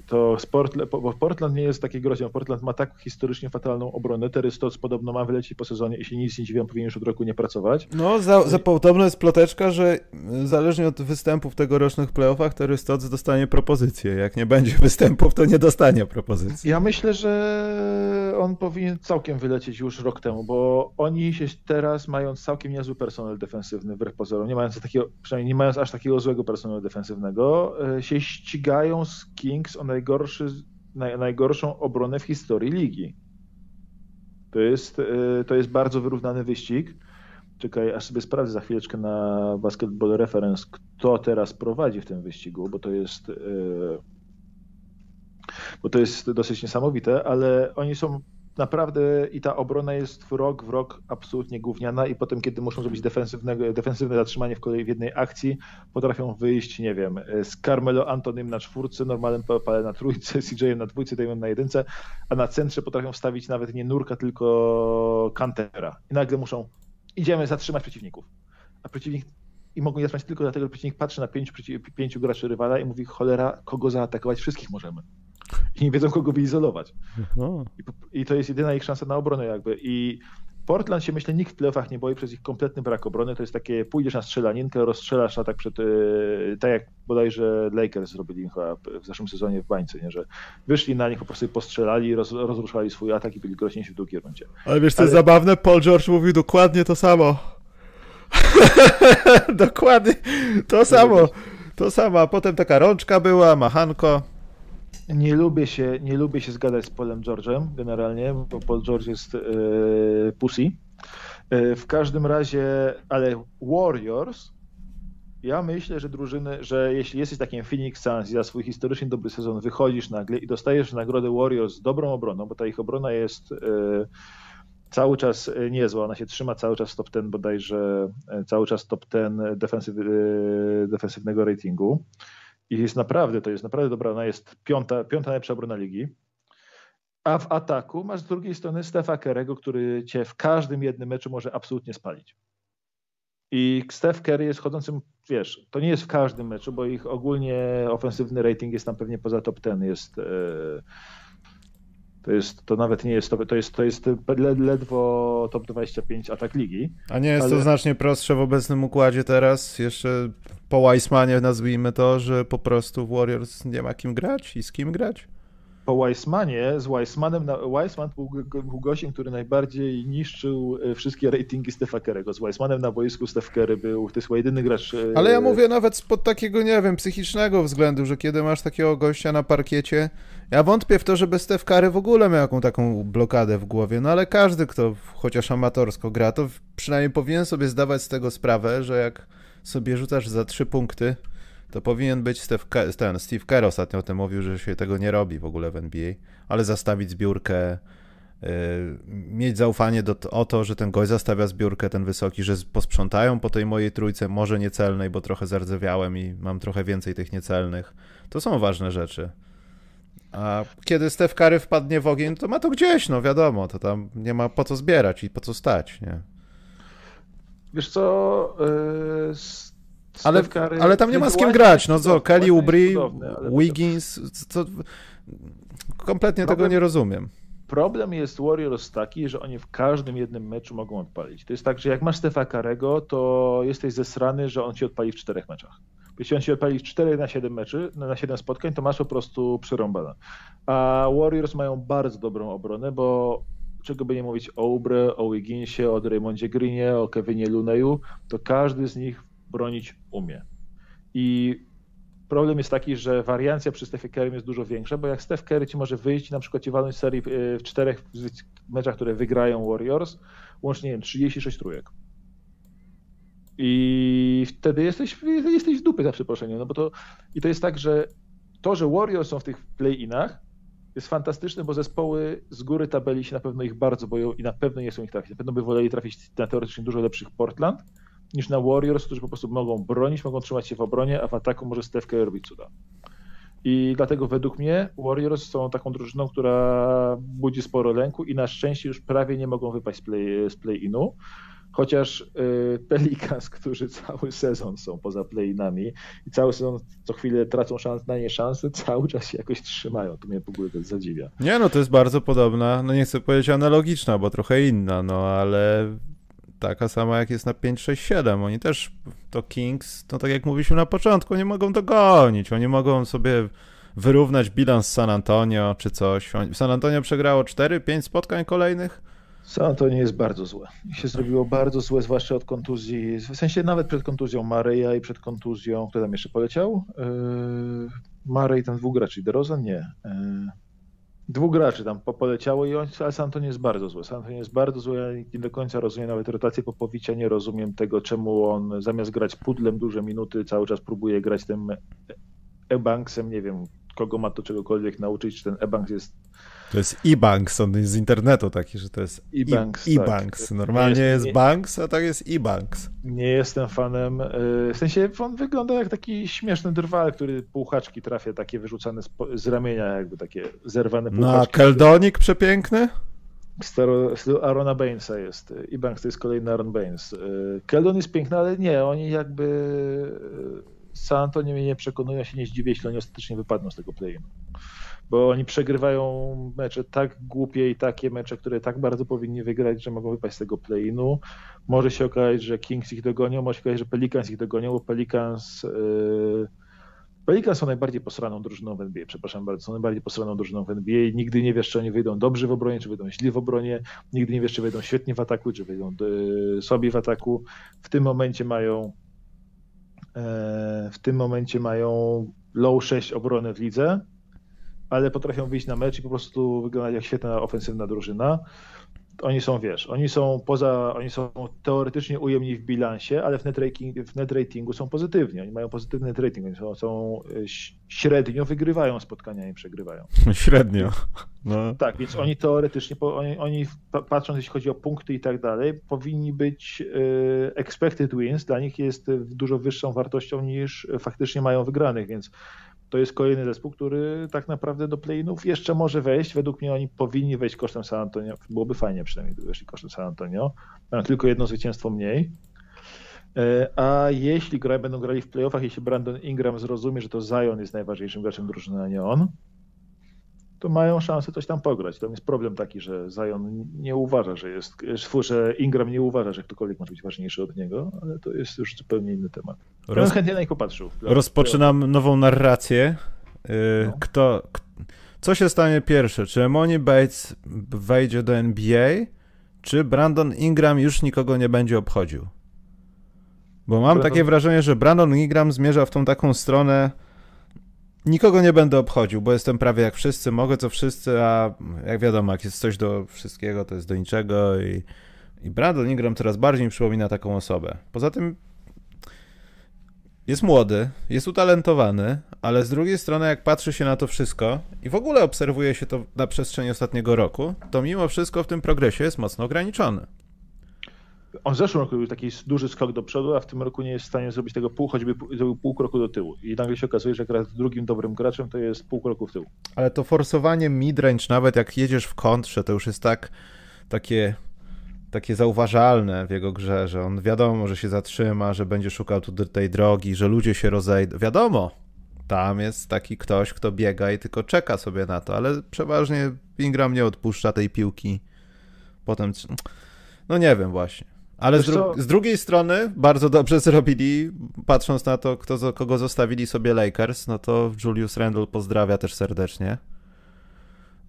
to sport, bo Portland nie jest takie groźne. Portland ma tak historycznie fatalną obronę. Terry Stotts podobno ma wylecieć po sezonie i się nic nie dziwię, powinien już od roku nie pracować. No, za, za podobno jest ploteczka, że zależnie od występów w tegorocznych playoffach Terry Stotts dostanie propozycję. Jak nie będzie występów, to nie dostanie propozycji. Ja myślę, że on powinien całkiem wylecieć już rok temu, bo oni się teraz mają całkiem niezły personel defensywny wbrew pozorom, nie mając takiego, przynajmniej nie mając aż takiego złego personelu defensywnego, e, się ścigają z Kings o najgorszy, naj, najgorszą obronę w historii ligi. To jest, e, to jest bardzo wyrównany wyścig. Czekaj, aż sobie sprawdzę za chwileczkę na Basketball Reference, kto teraz prowadzi w tym wyścigu, bo to jest e, bo to jest dosyć niesamowite, ale oni są naprawdę i ta obrona jest w rok w rok absolutnie gówniana i potem, kiedy muszą zrobić defensywne, defensywne zatrzymanie w kolei w jednej akcji, potrafią wyjść, nie wiem, z Carmelo Antonym na czwórce, normalnym Pale na trójce, CJ na dwójce, Damon na jedynce, a na centrze potrafią wstawić nawet nie Nurka, tylko Kantera. I nagle muszą, idziemy zatrzymać przeciwników. A przeciwnik i mogą je zatrzymać tylko dlatego, że przeciwnik patrzy na pięciu, pięciu graczy rywala i mówi, cholera, kogo zaatakować? Wszystkich możemy i nie wiedzą, kogo wyizolować. No. I, I, to jest jedyna ich szansa na obronę jakby. I Portland się myślę nikt w playoffach nie boi przez ich kompletny brak obrony. To jest takie, pójdziesz na strzelaninkę, rozstrzelasz tak przed, yy, tak jak bodajże Lakers zrobili chyba w zeszłym sezonie w bańce, nie? że wyszli na nich, po prostu postrzelali, roz, rozruszali swój atak i byli groźniejsi w drugiej rundzie. Ale wiesz, co Ale... jest zabawne? Paul George mówił dokładnie to samo. dokładnie to samo. To samo, a potem taka rączka była, machanko. Nie lubię się, nie lubię się zgadać z Polem George'em generalnie, bo Paul George jest yy, pussy. Yy, w każdym razie, ale Warriors, ja myślę, że drużyny, że jeśli jesteś takim Phoenix Suns i za swój historycznie dobry sezon wychodzisz nagle i dostajesz nagrodę Warriors z dobrą obroną, bo ta ich obrona jest yy, cały czas niezła, ona się trzyma cały czas top ten bodajże, cały czas top ten defensyw, defensywnego ratingu. I jest naprawdę, to jest naprawdę dobra, ona jest piąta, piąta najlepsza obrona ligi. A w ataku masz z drugiej strony Stefa Kerego, który cię w każdym jednym meczu może absolutnie spalić. I Steph Curry jest chodzącym, wiesz, to nie jest w każdym meczu, bo ich ogólnie ofensywny rating jest tam pewnie poza top ten, jest e, to jest, to nawet nie jest, to, jest, to jest ledwo top 25 atak ligi. A nie jest ale... to znacznie prostsze w obecnym układzie teraz? Jeszcze po Weissmanie nazwijmy to, że po prostu w Warriors nie ma kim grać i z kim grać? Po Weissmanie, z Weissmanem, Weissman był, był gościem, który najbardziej niszczył e, wszystkie ratingi Stefa Kerego. Z Weissmanem na boisku Stef Kerry był, to jest jedyny gracz... E, Ale ja mówię nawet spod takiego, nie wiem, psychicznego względu, że kiedy masz takiego gościa na parkiecie, ja wątpię w to, żeby Stef Curry w ogóle miał jaką taką blokadę w głowie, no ale każdy, kto chociaż amatorsko gra, to przynajmniej powinien sobie zdawać z tego sprawę, że jak sobie rzucasz za trzy punkty, to powinien być Steve, ten, Steve Kerr ostatnio o tym mówił, że się tego nie robi w ogóle w NBA, ale zastawić zbiórkę, yy, mieć zaufanie do, o to, że ten gość zastawia zbiórkę, ten wysoki, że posprzątają po tej mojej trójce, może niecelnej, bo trochę zardzewiałem i mam trochę więcej tych niecelnych. To są ważne rzeczy. A kiedy Steph Curry wpadnie w ogień, to ma to gdzieś, no wiadomo, to tam nie ma po co zbierać i po co stać, nie? Wiesz co, yy, ale, ale tam nie ma z kim grać. No co, Kelly Ubry, Wiggins, co, kompletnie problem, tego nie rozumiem. Problem jest Warriors taki, że oni w każdym jednym meczu mogą odpalić. To jest tak, że jak masz Stefa Karego, to jesteś zesrany, że on ci odpali w czterech meczach. Jeśli on ci odpali w 4 na 7 meczy, na 7 spotkań, to masz po prostu przerąbane. A Warriors mają bardzo dobrą obronę, bo czego by nie mówić o Ubre, o Wigginsie, o Draymondzie Greenie, o Kevinie Luneju, to każdy z nich bronić umie. I problem jest taki, że wariancja przy Stephie Curry jest dużo większa, bo jak Steph Curry ci może wyjść na przykład ci walnąć serii w czterech meczach, które wygrają Warriors, łącznie nie wiem, 36 trójek. I wtedy jesteś, jesteś w dupy za przeproszeniem, no bo to i to jest tak, że to, że Warriors są w tych play-inach, jest fantastyczny, bo zespoły z góry tabeli się na pewno ich bardzo boją i na pewno nie są ich trafić. Na pewno by woleli trafić na teoretycznie dużo lepszych Portland niż na Warriors, którzy po prostu mogą bronić, mogą trzymać się w obronie, a w ataku może Steph Curry robić cuda. I dlatego według mnie Warriors są taką drużyną, która budzi sporo lęku i na szczęście już prawie nie mogą wypaść z play-inu. Chociaż y, Pelicans, którzy cały sezon są poza play-inami i cały sezon co chwilę tracą szans, na nie szanse, cały czas się jakoś trzymają. To mnie w ogóle zadziwia. Nie, no to jest bardzo podobna, no nie chcę powiedzieć analogiczna, bo trochę inna, no ale taka sama jak jest na 5, 6, 7. Oni też, to Kings, no tak jak mówiliśmy na początku, nie mogą dogonić. Oni mogą sobie wyrównać bilans San Antonio czy coś. San Antonio przegrało 4-5 spotkań kolejnych. San Antonio jest bardzo złe. Się zrobiło bardzo złe, zwłaszcza od kontuzji. W sensie nawet przed kontuzją Mareja i przed kontuzją, kto tam jeszcze poleciał? Yy, Marej, ten dwóch graczy, DeRozan? Nie. Yy, dwóch graczy tam poleciało i on, ale San Antonio jest bardzo złe. San Antonio jest bardzo złe, ja nie do końca rozumiem nawet rotację Popowicza, nie rozumiem tego, czemu on zamiast grać pudlem duże minuty, cały czas próbuje grać tym e-banksem, nie wiem, kogo ma to czegokolwiek nauczyć, czy ten e-banks jest to jest e-banks, on jest z internetu taki, że to jest e-banks. E-banks. Tak. Normalnie jest, jest banks, a tak jest e-banks. Nie jestem fanem, e, w sensie on wygląda jak taki śmieszny drwal, który półhaczki trafia, takie wyrzucane z, z ramienia, jakby takie zerwane półhaczki. No a Keldonik przepiękny? Staro, Arona Bainesa jest. E-banks to jest kolejny Aaron Baines. E, Keldon jest piękny, ale nie, oni jakby San Antonio mnie nie przekonują, się nie zdziwię, jeśli oni ostatecznie wypadną z tego play bo oni przegrywają mecze tak głupie i takie mecze, które tak bardzo powinni wygrać, że mogą wypaść z tego play-inu. Może się okazać, że Kings ich dogonią, może się okazać, że Pelicans ich dogonią, bo Pelicans yy... Pelicans są najbardziej posraną drużyną w NBA, przepraszam bardzo, są najbardziej posraną drużyną w NBA. Nigdy nie wiesz, czy oni wyjdą dobrze w obronie, czy wyjdą źli w obronie. Nigdy nie wiesz, czy wyjdą świetnie w ataku, czy wyjdą yy, słabi w ataku. W tym momencie mają yy, w tym momencie mają low 6 obrony w lidze ale potrafią wyjść na mecz i po prostu wyglądać jak świetna ofensywna drużyna. Oni są, wiesz, oni są poza, oni są teoretycznie ujemni w bilansie, ale w net, rating, w net ratingu są pozytywni. Oni mają pozytywny net rating, oni są, są y, średnio wygrywają spotkania i przegrywają. Średnio. No. Tak, więc oni teoretycznie, oni, oni patrząc jeśli chodzi o punkty i tak dalej, powinni być y, expected wins, dla nich jest dużo wyższą wartością niż faktycznie mają wygranych, więc to jest kolejny zespół, który tak naprawdę do play-inów jeszcze może wejść. Według mnie oni powinni wejść kosztem San Antonio. Byłoby fajnie przynajmniej, gdyby weszli kosztem San Antonio. Mają tylko jedno zwycięstwo mniej. E, a jeśli graj, będą grali w playoffach, jeśli Brandon Ingram zrozumie, że to Zion jest najważniejszym graczem drużyny, a nie on, to mają szansę coś tam pograć. To jest problem taki, że Zion nie uważa, że jest, że Ingram nie uważa, że ktokolwiek może być ważniejszy od niego, ale to jest już zupełnie inny temat. Roz... Ja chętnie na niego popatrzył. Rozpoczynam nową narrację. Y, no. Kto, co się stanie pierwsze? Czy Emoni Bates wejdzie do NBA, czy Brandon Ingram już nikogo nie będzie obchodził? Bo mam Brandon... takie wrażenie, że Brandon Ingram zmierza w tą taką stronę Nikogo nie będę obchodził, bo jestem prawie jak wszyscy, mogę co wszyscy, a jak wiadomo, jak jest coś do wszystkiego, to jest do niczego i, i Brandon Ingram coraz bardziej mi przypomina taką osobę. Poza tym jest młody, jest utalentowany, ale z drugiej strony jak patrzy się na to wszystko i w ogóle obserwuje się to na przestrzeni ostatniego roku, to mimo wszystko w tym progresie jest mocno ograniczony. On w zeszłym roku był taki duży skok do przodu, a w tym roku nie jest w stanie zrobić tego pół, choćby zrobił pół kroku do tyłu. I nagle się okazuje, że jak drugim dobrym graczem to jest pół kroku w tył. Ale to forsowanie midrange, nawet jak jedziesz w kontrze, to już jest tak takie, takie zauważalne w jego grze, że on wiadomo, że się zatrzyma, że będzie szukał tu tej drogi, że ludzie się rozejdą. Wiadomo, tam jest taki ktoś, kto biega i tylko czeka sobie na to, ale przeważnie Ingram nie odpuszcza tej piłki. Potem, no nie wiem właśnie. Ale z, dru z, drugiej strony bardzo dobrze zrobili, patrząc na to, kto, kogo zostawili sobie Lakers, no to Julius Randle pozdrawia też serdecznie.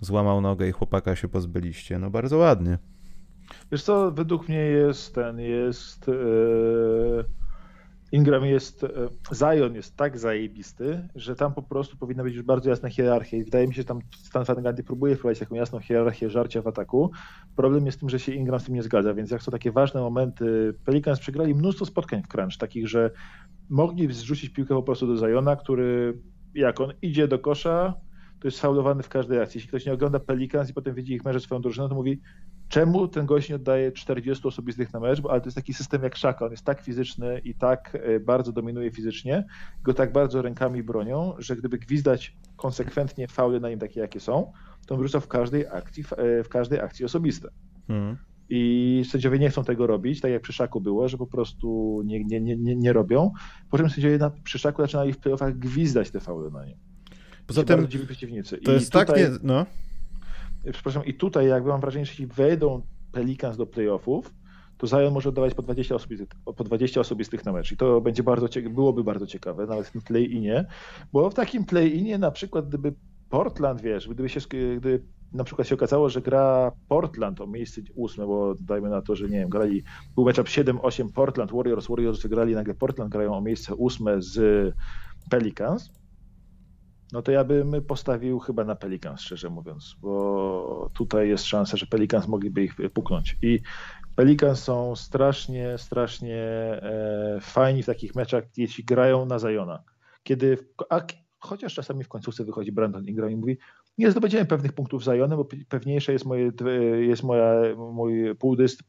Złamał nogę i chłopaka się pozbyliście. No bardzo ładnie. Wiesz co, według mnie jest ten, jest... Yy Ingram jest, e, Zion jest tak zajebisty, że tam po prostu powinna być już bardzo jasna hierarchia i wydaje mi się, że tam Stan Van Gundy próbuje wprowadzić taką jasną hierarchię żarcia w ataku. Problem jest w tym, że się Ingram z tym nie zgadza, więc jak są takie ważne momenty, Pelicans przegrali mnóstwo spotkań w crunch, takich, że mogli zrzucić piłkę po prostu do Zajona, który jak on idzie do kosza, to jest faulowany w każdej akcji. Jeśli ktoś nie ogląda Pelicans i potem widzi ich mecz swoją drużyną, to mówi, czemu ten gość nie oddaje 40 osobistych na mecz, ale to jest taki system jak Szaka, on jest tak fizyczny i tak e, bardzo dominuje fizycznie, go tak bardzo rękami bronią, że gdyby gwizdać konsekwentnie faule na nim takie, jakie są, to on wrzuca w każdej akcji, e, w każdej akcji osobiste. Hmm. I sędziowie nie chcą tego robić, tak jak przy Szaku było, że po prostu nie, nie, nie, nie robią. Po czym sędziowie na, przy Szaku zaczynali w playoffach gwizdać te faule na nim. Poza tym to I jest tutaj, tak nie... No. Przepraszam, i tutaj jakby mam wrażenie, że jeśli wejdą Pelicans do playoffów, to Zion może oddawać po 20, osobistych, po 20 osobistych na mecz. I to będzie bardzo, byłoby bardzo ciekawe, nawet w tym play-inie, bo w takim play-inie na przykład gdyby Portland, wiesz, gdyby się, gdy na przykład się okazało, że gra Portland o miejsce ósme, bo dajmy na to, że nie wiem, grali, był matchup 7-8 Portland Warriors, Warriors wygrali, nagle Portland grają o miejsce ósme z Pelicans, no to ja bym postawił chyba na Pelicans, szczerze mówiąc, bo tutaj jest szansa, że Pelicans mogliby ich puknąć. I Pelicans są strasznie, strasznie e, fajni w takich meczach, jeśli grają na Zajona. Kiedy, chociaż czasami w końcówce wychodzi Brandon Ingram i mówi, nie zdobędziemy pewnych punktów Zionem, bo pewniejsze jest, moje, jest moja, mój,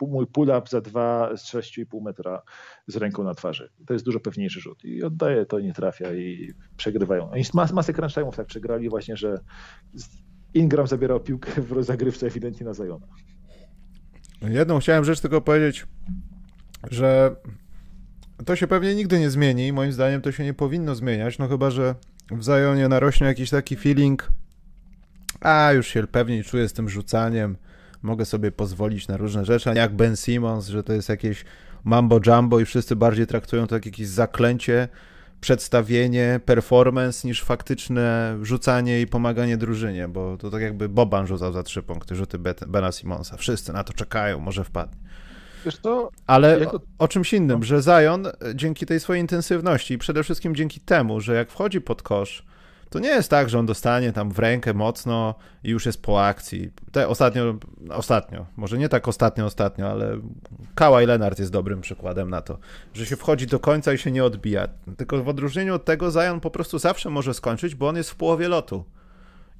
mój pull-up za 2 z 6,5 metra z ręką na twarzy. To jest dużo pewniejszy rzut. I oddaje, to nie trafia i przegrywają. Oni mas, masę crunch time'ów tak przegrali właśnie, że Ingram zabierał piłkę w zagrywce ewidentnie na Ziona. Jedną chciałem rzecz tylko powiedzieć, że to się pewnie nigdy nie zmieni. Moim zdaniem to się nie powinno zmieniać, no chyba, że w Zionie narośnie jakiś taki feeling a już się pewniej czuję z tym rzucaniem, mogę sobie pozwolić na różne rzeczy, a jak Ben Simmons, że to jest jakieś mambo jumbo i wszyscy bardziej traktują to jak jakieś zaklęcie, przedstawienie, performance niż faktyczne rzucanie i pomaganie drużynie, bo to tak jakby Boban rzucał za trzy punkty, rzuty Bena Simonsa. Wszyscy na to czekają, może wpadnie. Wiesz co? Ale jako... o, czymś innym, że Zion dzięki tej swojej intensywności i przede wszystkim dzięki temu, że jak wchodzi pod kosz, to nie jest tak, że on dostanie tam w rękę mocno i już jest po akcji. Te ostatnio, ostatnio, może nie tak ostatnio, ostatnio, ale Kawhi Leonard jest dobrym przykładem na to, że się wchodzi do końca i się nie odbija. Tylko w odróżnieniu od tego Zion po prostu zawsze może skończyć, bo on jest w połowie lotu.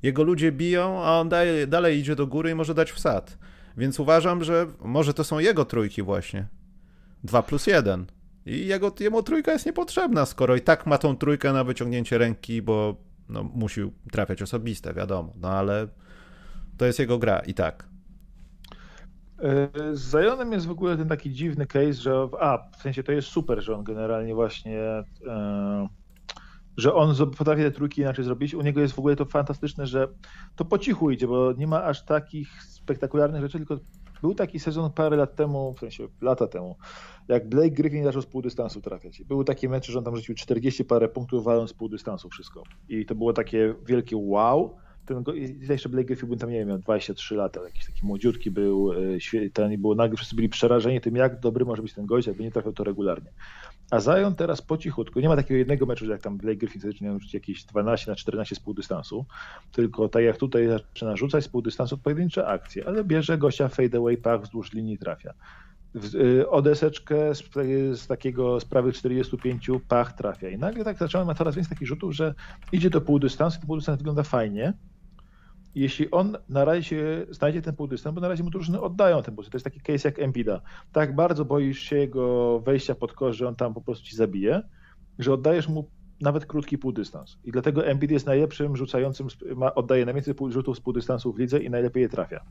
Jego ludzie biją, a on daje, dalej idzie do góry i może dać wsad. Więc uważam, że może to są jego trójki właśnie. 2 plus 1. I jego, jemu trójka jest niepotrzebna, skoro i tak ma tą trójkę na wyciągnięcie ręki, bo no, musi trafiać osobiste, wiadomo, no ale to jest jego gra i tak. E, z Zionem jest w ogóle ten taki dziwny case, że a, w sensie to jest super, że on generalnie właśnie e, że on potrafi te trójki inaczej zrobić. U niego jest w ogóle to fantastyczne, że to po cichu idzie, bo nie ma aż takich spektakularnych rzeczy, tylko był taki sezon parę lat temu, w sensie lata temu, jak Blake Griffin zaczął z pół dystansu trafiać. Były takie mecze, że on tam rzucił 40 parę punktów, waląc z pół dystansu wszystko. I to było takie wielkie wow. Ten, jeszcze Blake Griffin był tam, nie wiem, miał 23 lata, jakiś taki młodziutki był, e, ten było nagle wszyscy byli przerażeni tym, jak dobry może być ten gość, jakby nie trafiał to regularnie. A Zion teraz po cichutku, nie ma takiego jednego meczu, jak tam Blake Griffin zaczyna rzucić jakieś 12 na 14 z pół dystansu, tylko tak jak tutaj zaczyna rzucać z pół dystansu pojedyncze akcje, ale bierze gościa fadeaway pach wzdłuż linii trafia. Y, odeseczkę z, z, takiego z prawych 45 pach trafia. I nagle tak zacząłem ma coraz więcej takich rzutów, że idzie do półdystansu, to półdystans wygląda fajnie. Jeśli on na razie znajdzie ten półdystans, bo na razie mu drużyny oddają ten półdystans. To jest taki case jak Embida. Tak bardzo boisz się jego wejścia pod kosz, że on tam po prostu ci zabije, że oddajesz mu nawet krótki półdystans. I dlatego Embiid jest najlepszym rzucającym, ma, oddaje najwięcej rzutów z półdystansu w lidze i najlepiej je trafia.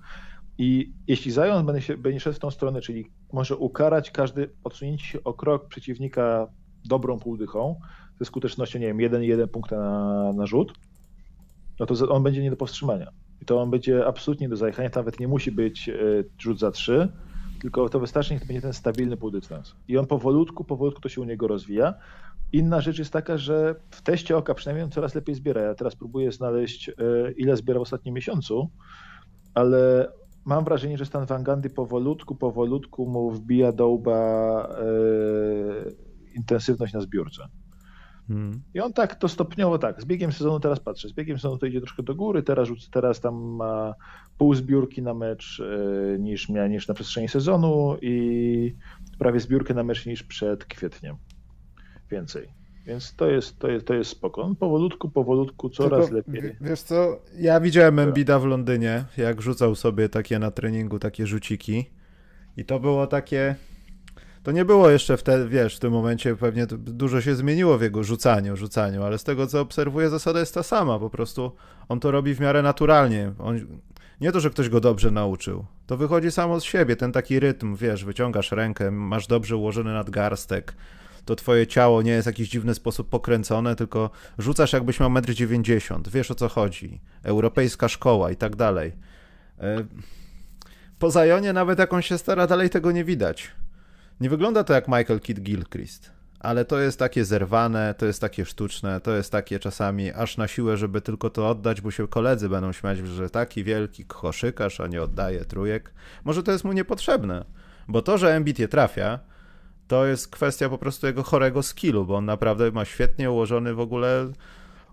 I jeśli Zion będzie, będzie szedł w tą stronę, czyli może ukarać każdy odsunięcie się o krok przeciwnika dobrą półdychą, ze skutecznością, nie wiem, 1,1 punkta na, na rzut, no to on będzie nie do powstrzymania. I to on będzie absolutnie do zajechania, nawet nie musi być e, rzut za 3, tylko to wystarczy, niech to będzie ten stabilny półdystans. I on powolutku, powolutku to się u niego rozwija. Inna rzecz jest taka, że w teście oka przynajmniej on coraz lepiej zbiera. Ja teraz próbuję znaleźć, e, ile zbiera w ostatnim miesiącu, ale mam wrażenie, że stan Wangandy powolutku, powolutku mu wbija do łba e, intensywność na zbiórce. Hmm. I on tak to stopniowo tak, z biegiem sezonu teraz patrzę, z biegiem sezonu to idzie troszkę do góry, teraz, teraz tam ma pół zbiórki na mecz e, niż, miał, niż na przestrzeni sezonu i prawie zbiórkę na mecz niż przed kwietniem. Więcej. Więc to jest, to jest, to jest spoko. On powolutku, powolutku, coraz Tylko, lepiej. Wiesz co, ja widziałem Embida w Londynie, jak rzucał sobie takie na treningu, takie rzuciki i to było takie... To nie było jeszcze wtedy, wiesz, w tym momencie pewnie dużo się zmieniło w jego rzucaniu, rzucaniu, ale z tego co obserwuję, zasada jest ta sama. Po prostu on to robi w miarę naturalnie. On, nie to, że ktoś go dobrze nauczył. To wychodzi samo z siebie, ten taki rytm, wiesz, wyciągasz rękę, masz dobrze ułożony nadgarstek, to twoje ciało nie jest w jakiś dziwny sposób pokręcone, tylko rzucasz jakbyś miał 1,90 m. Wiesz o co chodzi. Europejska szkoła i tak dalej. E, po Zajonie nawet jak on się stara, dalej tego nie widać. Nie wygląda to jak Michael Kidd Gilchrist, ale to jest takie zerwane, to jest takie sztuczne, to jest takie czasami aż na siłę, żeby tylko to oddać, bo się koledzy będą śmiać, że taki wielki koszykarz, a nie oddaje trójek. Może to jest mu niepotrzebne, bo to, że Embiid je trafia, to jest kwestia po prostu jego chorego skillu, bo on naprawdę ma świetnie ułożony w ogóle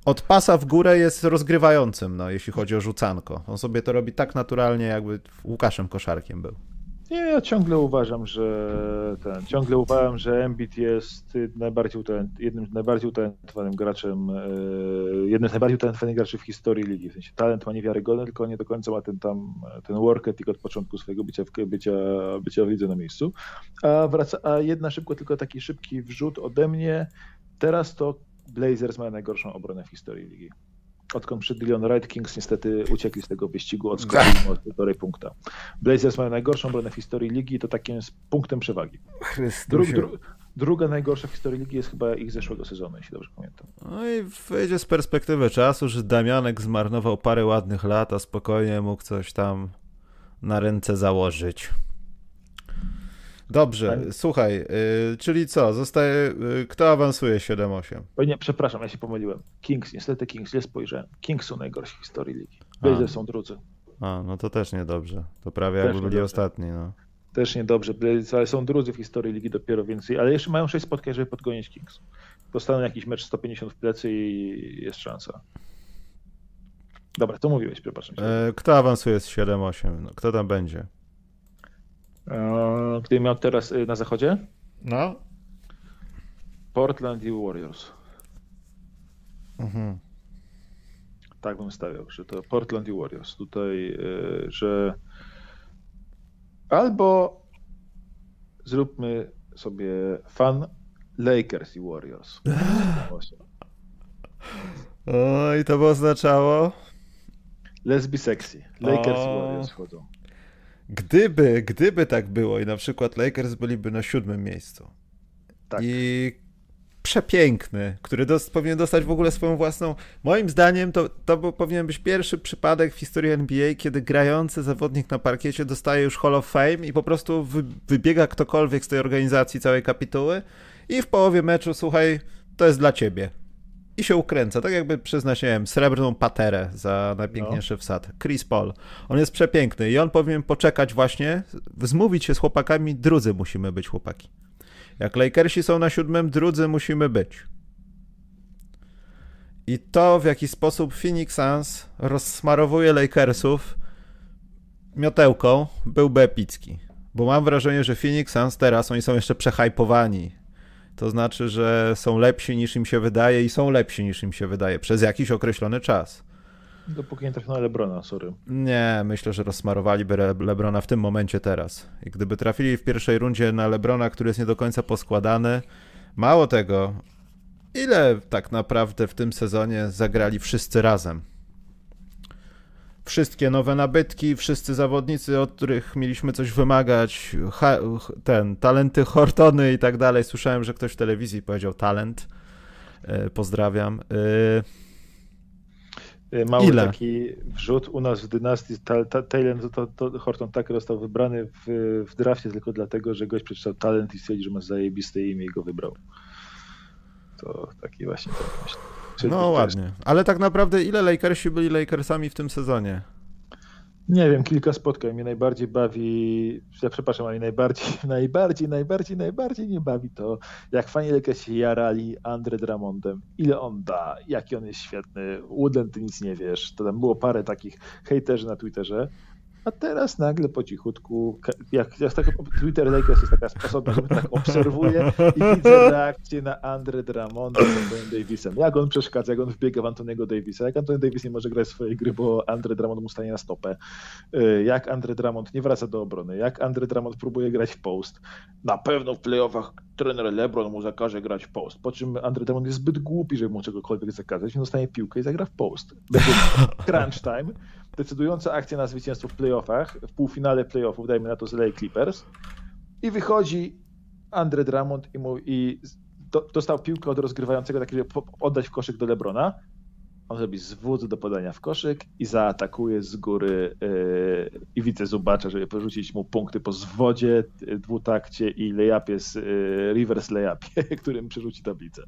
od pasa w górę jest rozgrywającym, no, jeśli chodzi o rzucanko. On sobie to robi tak naturalnie, jakby Łukaszem Koszarkiem był. Nie, ja ciągle uważam, że ten, ciągle uważam, że Embiid jest najbardziej jednym z najbardziej utalentowanym graczem, e, jednym z najbardziej utalentowanych graczy w historii ligi. W sensie talent ma niewiarygodny, tylko nie do końca ma ten tam, ten work ethic od początku swojego bycia w, bycia, bycia w lidze na miejscu. A, wraca, a jedna szybko, tylko taki szybki wrzut ode mnie. Teraz to Blazers mają najgorszą obronę w historii ligi odkąd przyszedł Leon Wright, Kings niestety uciekli z tego wyścigu, odskoczyli od półtorej punkta. Blazers mają najgorszą obronę w historii ligi i to takim jest punktem przewagi. Dru, dru, druga najgorsza w historii ligi jest chyba ich zeszłego sezonu, jeśli dobrze pamiętam. No i wyjdzie z perspektywy czasu, że Damianek zmarnował parę ładnych lat, a spokojnie mógł coś tam na ręce założyć. Dobrze, tak? słuchaj, yy, czyli co, zostaje, yy, kto awansuje 7-8? O nie, przepraszam, ja się pomyliłem. Kings, niestety Kings, nie spojrzałem. Kings są najgorsi w historii ligi. Blazers są drudzy. A, no to też niedobrze. To prawie też jakby byli niedobrze. ostatni, no. Też niedobrze, ale są drudzy w historii ligi dopiero więcej, ale jeszcze mają 6 spotkań, żeby podgonić Kings. Dostaną jakiś mecz 150 w plecy i jest szansa. Dobra, to mówiłeś, przepraszam. E, kto awansuje z 7-8? No, kto tam będzie? Gdybym miał teraz y, na zachodzie? No. Portland i Warriors. Mhm. Tak bym stawiał, że to Portland i Warriors. Tutaj, y, że albo zróbmy sobie fan Lakers i Warriors. O, i to by oznaczało? Let's be sexy. Lakers o. i Warriors wchodzą. Gdyby, gdyby tak było i na przykład Lakers byliby na siódmym miejscu tak. i przepiękny, który dos powinien dostać w ogóle swoją własną. Moim zdaniem to, to był, powinien być pierwszy przypadek w historii NBA, kiedy grający zawodnik na parkiecie dostaje już Hall of Fame i po prostu wy, wybiega ktokolwiek z tej organizacji całej kapituły i w połowie meczu, słuchaj, to jest dla ciebie i się ukręca, tak jakby przyznać, nie wiem, srebrną paterę za najpiękniejszy no. wsad. Chris Paul. On jest przepiękny i on powinien poczekać właśnie, zmówić się z chłopakami, drudzy musimy być chłopaki. Jak Lakersi są na siódmym, drudzy musimy być. I to, w jaki sposób Phoenix Suns rozsmarowuje Lakersów miotełką, byłby epicki. Bo mam wrażenie, że Phoenix Suns teraz, oni są jeszcze przehypowani to znaczy, że są lepsi niż im się wydaje i są lepsi niż im się wydaje przez jakiś określony czas. Dopóki nie trafią na Lebrona, sorry. Nie, myślę, że rozsmarowaliby Lebrona w tym momencie teraz. I gdyby trafili w pierwszej rundzie na Lebrona, który jest nie do końca poskładany, mało tego, ile tak naprawdę w tym sezonie zagrali wszyscy razem? Wszystkie nowe nabytki, wszyscy zawodnicy, od których mieliśmy coś wymagać, ten, talenty Hortony i tak dalej. Słyszałem, że ktoś w telewizji powiedział talent. E, pozdrawiam. E, Mały Ile? taki wrzut u nas w dynastii Talent, to, to, Horton Tucker został wybrany w, w drafcie tylko dlatego, że gość przeczytał talent i stwierdził, że ma zajebiste imię i go wybrał. To taki właśnie tak myślę. Czy no ładnie. Jest... Ale tak naprawdę ile Lakersi byli Lakersami w tym sezonie? Nie wiem, kilka spotkań mnie najbardziej bawi, ja przepraszam, ale najbardziej, najbardziej, najbardziej, najbardziej nie bawi to, jak fani Lakersi jarali Andre Drummondem. Ile on da, jaki on jest świetny. Woodland, ty nic nie wiesz. To tam było parę takich hejterzy na Twitterze. A teraz nagle po cichutku, jak, jak tak, Twitter Lakers jest taka sposób, że tak obserwuję i widzę reakcję na Andre Drummond z Anthony Davisem. Jak on przeszkadza, jak on wbiega w Antonego Davisa, jak Antony Davis nie może grać swojej gry, bo Andre Drummond mu stanie na stopę, y, jak Andre Drummond nie wraca do obrony, jak Andre Drummond próbuje grać w post. Na pewno w playoffach trener LeBron mu zakaże grać w post, po czym Andre Drummond jest zbyt głupi, żeby mu czegokolwiek zakazać, on dostanie piłkę i zagra w post. Będzie crunch time, decydująca akcja na zwycięstwo w playoffach, w półfinale playoffów, dajmy na to z LA Clippers. I wychodzi Andre Drummond i, mu, i do, dostał piłkę od rozgrywającego, tak żeby oddać w koszyk do Lebrona on zrobi zwód do podania w koszyk i zaatakuje z góry yy, i widzę Zubacza, żeby porzucić mu punkty po zwodzie, yy, dwutakcie i layupie z yy, reverse layupie, którym przerzuci tablicę.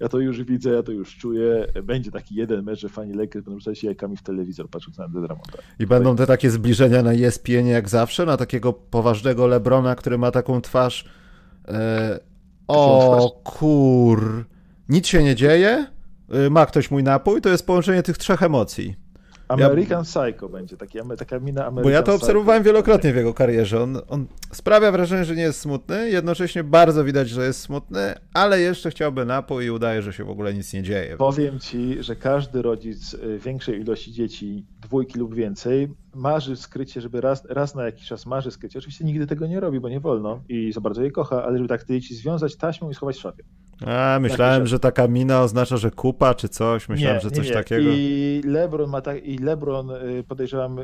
Ja to już widzę, ja to już czuję. Będzie taki jeden mecz, że fani Lakers będą rzucać się jajkami w telewizor, patrząc na Dedramonta. I będą te takie zbliżenia na ESPN jak zawsze, na takiego poważnego Lebrona, który ma taką twarz yy, o kur... Nic się nie dzieje, ma ktoś mój napój, to jest połączenie tych trzech emocji. American ja, Psycho będzie, taki, taka mina American Bo ja to obserwowałem Psycho. wielokrotnie w jego karierze. On, on, sprawia wrażenie, że nie jest smutny, jednocześnie bardzo widać, że jest smutny, ale jeszcze chciałby napój i udaje, że się w ogóle nic nie dzieje. Powiem ci, że każdy rodzic y, większej ilości dzieci, dwójki lub więcej, marzy skrycie, żeby raz, raz na jakiś czas marzy skrycie. Oczywiście nigdy tego nie robi, bo nie wolno i za bardzo je kocha, ale żeby tak te dzieci związać taśmą i schować w szafie. A, myślałem, że taka mina oznacza, że kupa czy coś. Myślałem, nie, że coś nie, nie. takiego. I LeBron ma tak, i LeBron y, podejrzewam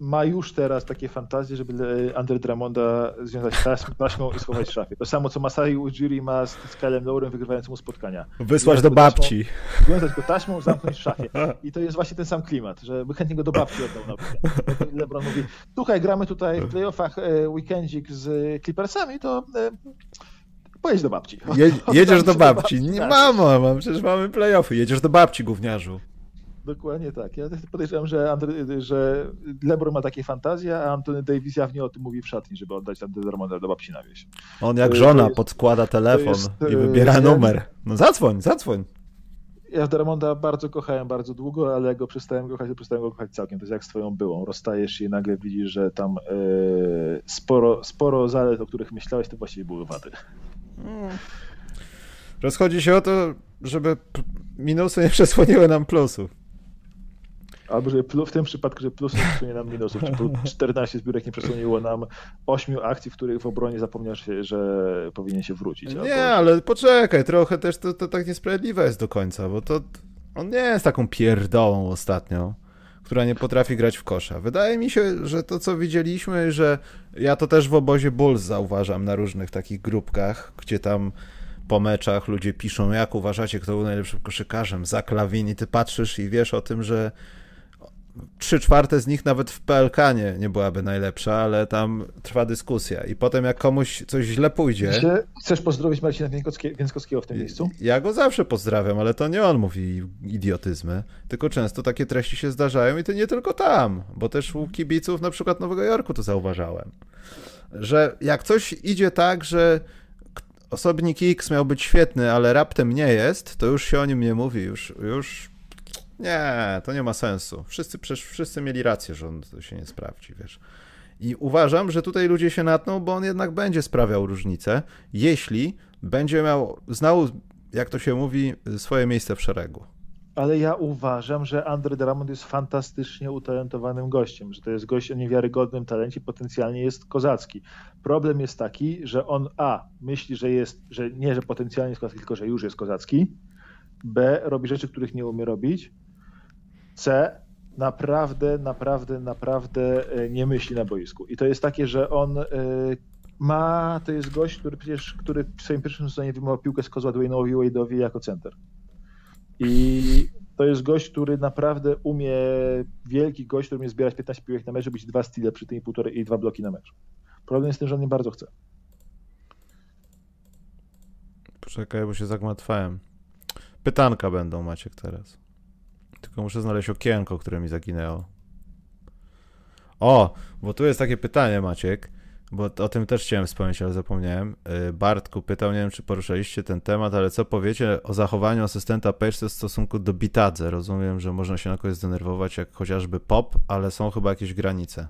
ma już teraz takie fantazje, żeby Andre Drummonda związać taśmą i schować w szafie. To samo, co Masai Ujiri ma z, z Kylem Lowrem wygrywającym mu spotkania. Wysłać do babci. Taśmą, związać go taśmą, zamknąć w szafie. I to jest właśnie ten sam klimat, że by chętnie go do babci oddał na LeBron mówi, słuchaj, gramy tutaj w playoffach e, weekendzik z Clippersami, to pojedź do babci. Je, jedziesz do babci. Nie, tak. mamo, mam, przecież mamy playoffy. Jedziesz do babci, gówniarzu. Dokładnie tak. Ja podejrzewam, że, że LeBron ma takie fantazje, a Anthony Davis jawnie o tym mówi w szatni, żeby oddać Andromeda do babci na wieś. On jak żona jest, podkłada telefon jest, i wybiera numer. No zadzwoń, zadzwoń. Ja Deramonda bardzo kochałem bardzo długo, ale go przestałem kochać, to przestałem go kochać całkiem. To jest jak z twoją byłą. Rozstajesz się i nagle widzisz, że tam yy, sporo, sporo zalet, o których myślałeś, to właściwie były wady. Hmm. Rozchodzi się o to, żeby minusy nie przesłoniły nam plusów. Albo że w tym przypadku, że plusy przesunie nam minusów. Czy 14 zbiórek nie przesłoniło nam 8 akcji, w których w obronie zapomniał się, że powinien się wrócić. Nie, albo... ale poczekaj, trochę też to, to tak niesprawiedliwe jest do końca, bo to on nie jest taką pierdołą ostatnio, która nie potrafi grać w kosza. Wydaje mi się, że to, co widzieliśmy, że ja to też w obozie Bulls zauważam na różnych takich grupkach, gdzie tam po meczach ludzie piszą, jak uważacie, kto był najlepszym koszykarzem, za Klawin i ty patrzysz i wiesz o tym, że trzy czwarte z nich nawet w PLK nie, nie byłaby najlepsza, ale tam trwa dyskusja. I potem jak komuś coś źle pójdzie... Chcesz pozdrowić Marcina Więckowskiego w tym miejscu? Ja go zawsze pozdrawiam, ale to nie on mówi idiotyzmy, tylko często takie treści się zdarzają i to nie tylko tam, bo też u kibiców na przykład Nowego Jorku to zauważałem. Że jak coś idzie tak, że osobnik X miał być świetny, ale raptem nie jest, to już się o nim nie mówi, już, już nie, to nie ma sensu. Wszyscy, przecież wszyscy mieli rację, że on to się nie sprawdzi, wiesz. I uważam, że tutaj ludzie się natną, bo on jednak będzie sprawiał różnicę, jeśli będzie miał, znał, jak to się mówi, swoje miejsce w szeregu. Ale ja uważam, że Andre Drummond jest fantastycznie utalentowanym gościem, że to jest gość o niewiarygodnym talencie, potencjalnie jest kozacki. Problem jest taki, że on A, myśli, że jest, że nie, że potencjalnie jest kozacki, tylko że już jest kozacki, B, robi rzeczy, których nie umie robić, C naprawdę, naprawdę, naprawdę e, nie myśli na boisku. I to jest takie, że on e, ma, to jest gość, który przecież, który w swoim pierwszym sezonie wyjmował piłkę z kozła Dwayne'owi Wade'owi jako center. I to jest gość, który naprawdę umie, wielki gość, który umie zbierać 15 piłek na mecz, być dwa stile przy tym i półtorej i dwa bloki na mecz. Problem jest z tym, że on nie bardzo chce. Poczekaj, bo się zagmatwałem. Pytanka będą, Maciek, teraz. Tylko muszę znaleźć okienko, które mi zaginęło. O, bo tu jest takie pytanie, Maciek, bo o tym też chciałem wspomnieć, ale zapomniałem. Y, Bartku pytał, nie wiem, czy poruszaliście ten temat, ale co powiecie o zachowaniu asystenta Page w stosunku do Bitadze? Rozumiem, że można się na kogoś zdenerwować, jak chociażby pop, ale są chyba jakieś granice.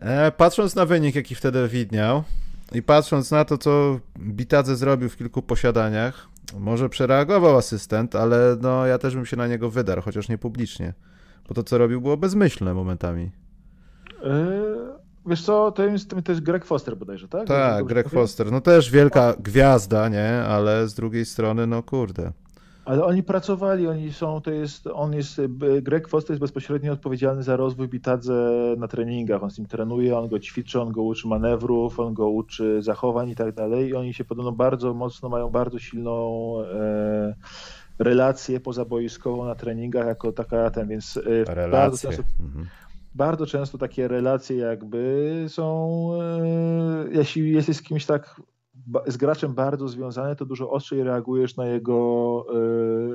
E, patrząc na wynik, jaki wtedy widniał i patrząc na to, co Bitadze zrobił w kilku posiadaniach, może przereagował asystent, ale no ja też bym się na niego wydarł, chociaż nie publicznie. Bo to, co robił, było bezmyślne momentami. E, wiesz co, to jest, to jest Greg Foster bodajże, tak? Tak, Greg Foster. No też wielka gwiazda, nie? Ale z drugiej strony, no kurde. Ale oni pracowali, oni są, to jest, on jest, Greg Foster jest bezpośrednio odpowiedzialny za rozwój Bitadze na treningach. On z nim trenuje, on go ćwiczy, on go uczy manewrów, on go uczy zachowań i tak dalej. I oni się podobno bardzo mocno mają bardzo silną e, relację pozaboiskową na treningach jako taka ten, więc e. Bardzo często, mhm. bardzo często takie relacje jakby są, e, jeśli jesteś z kimś tak z graczem bardzo związany, to dużo ostrzej reagujesz na jego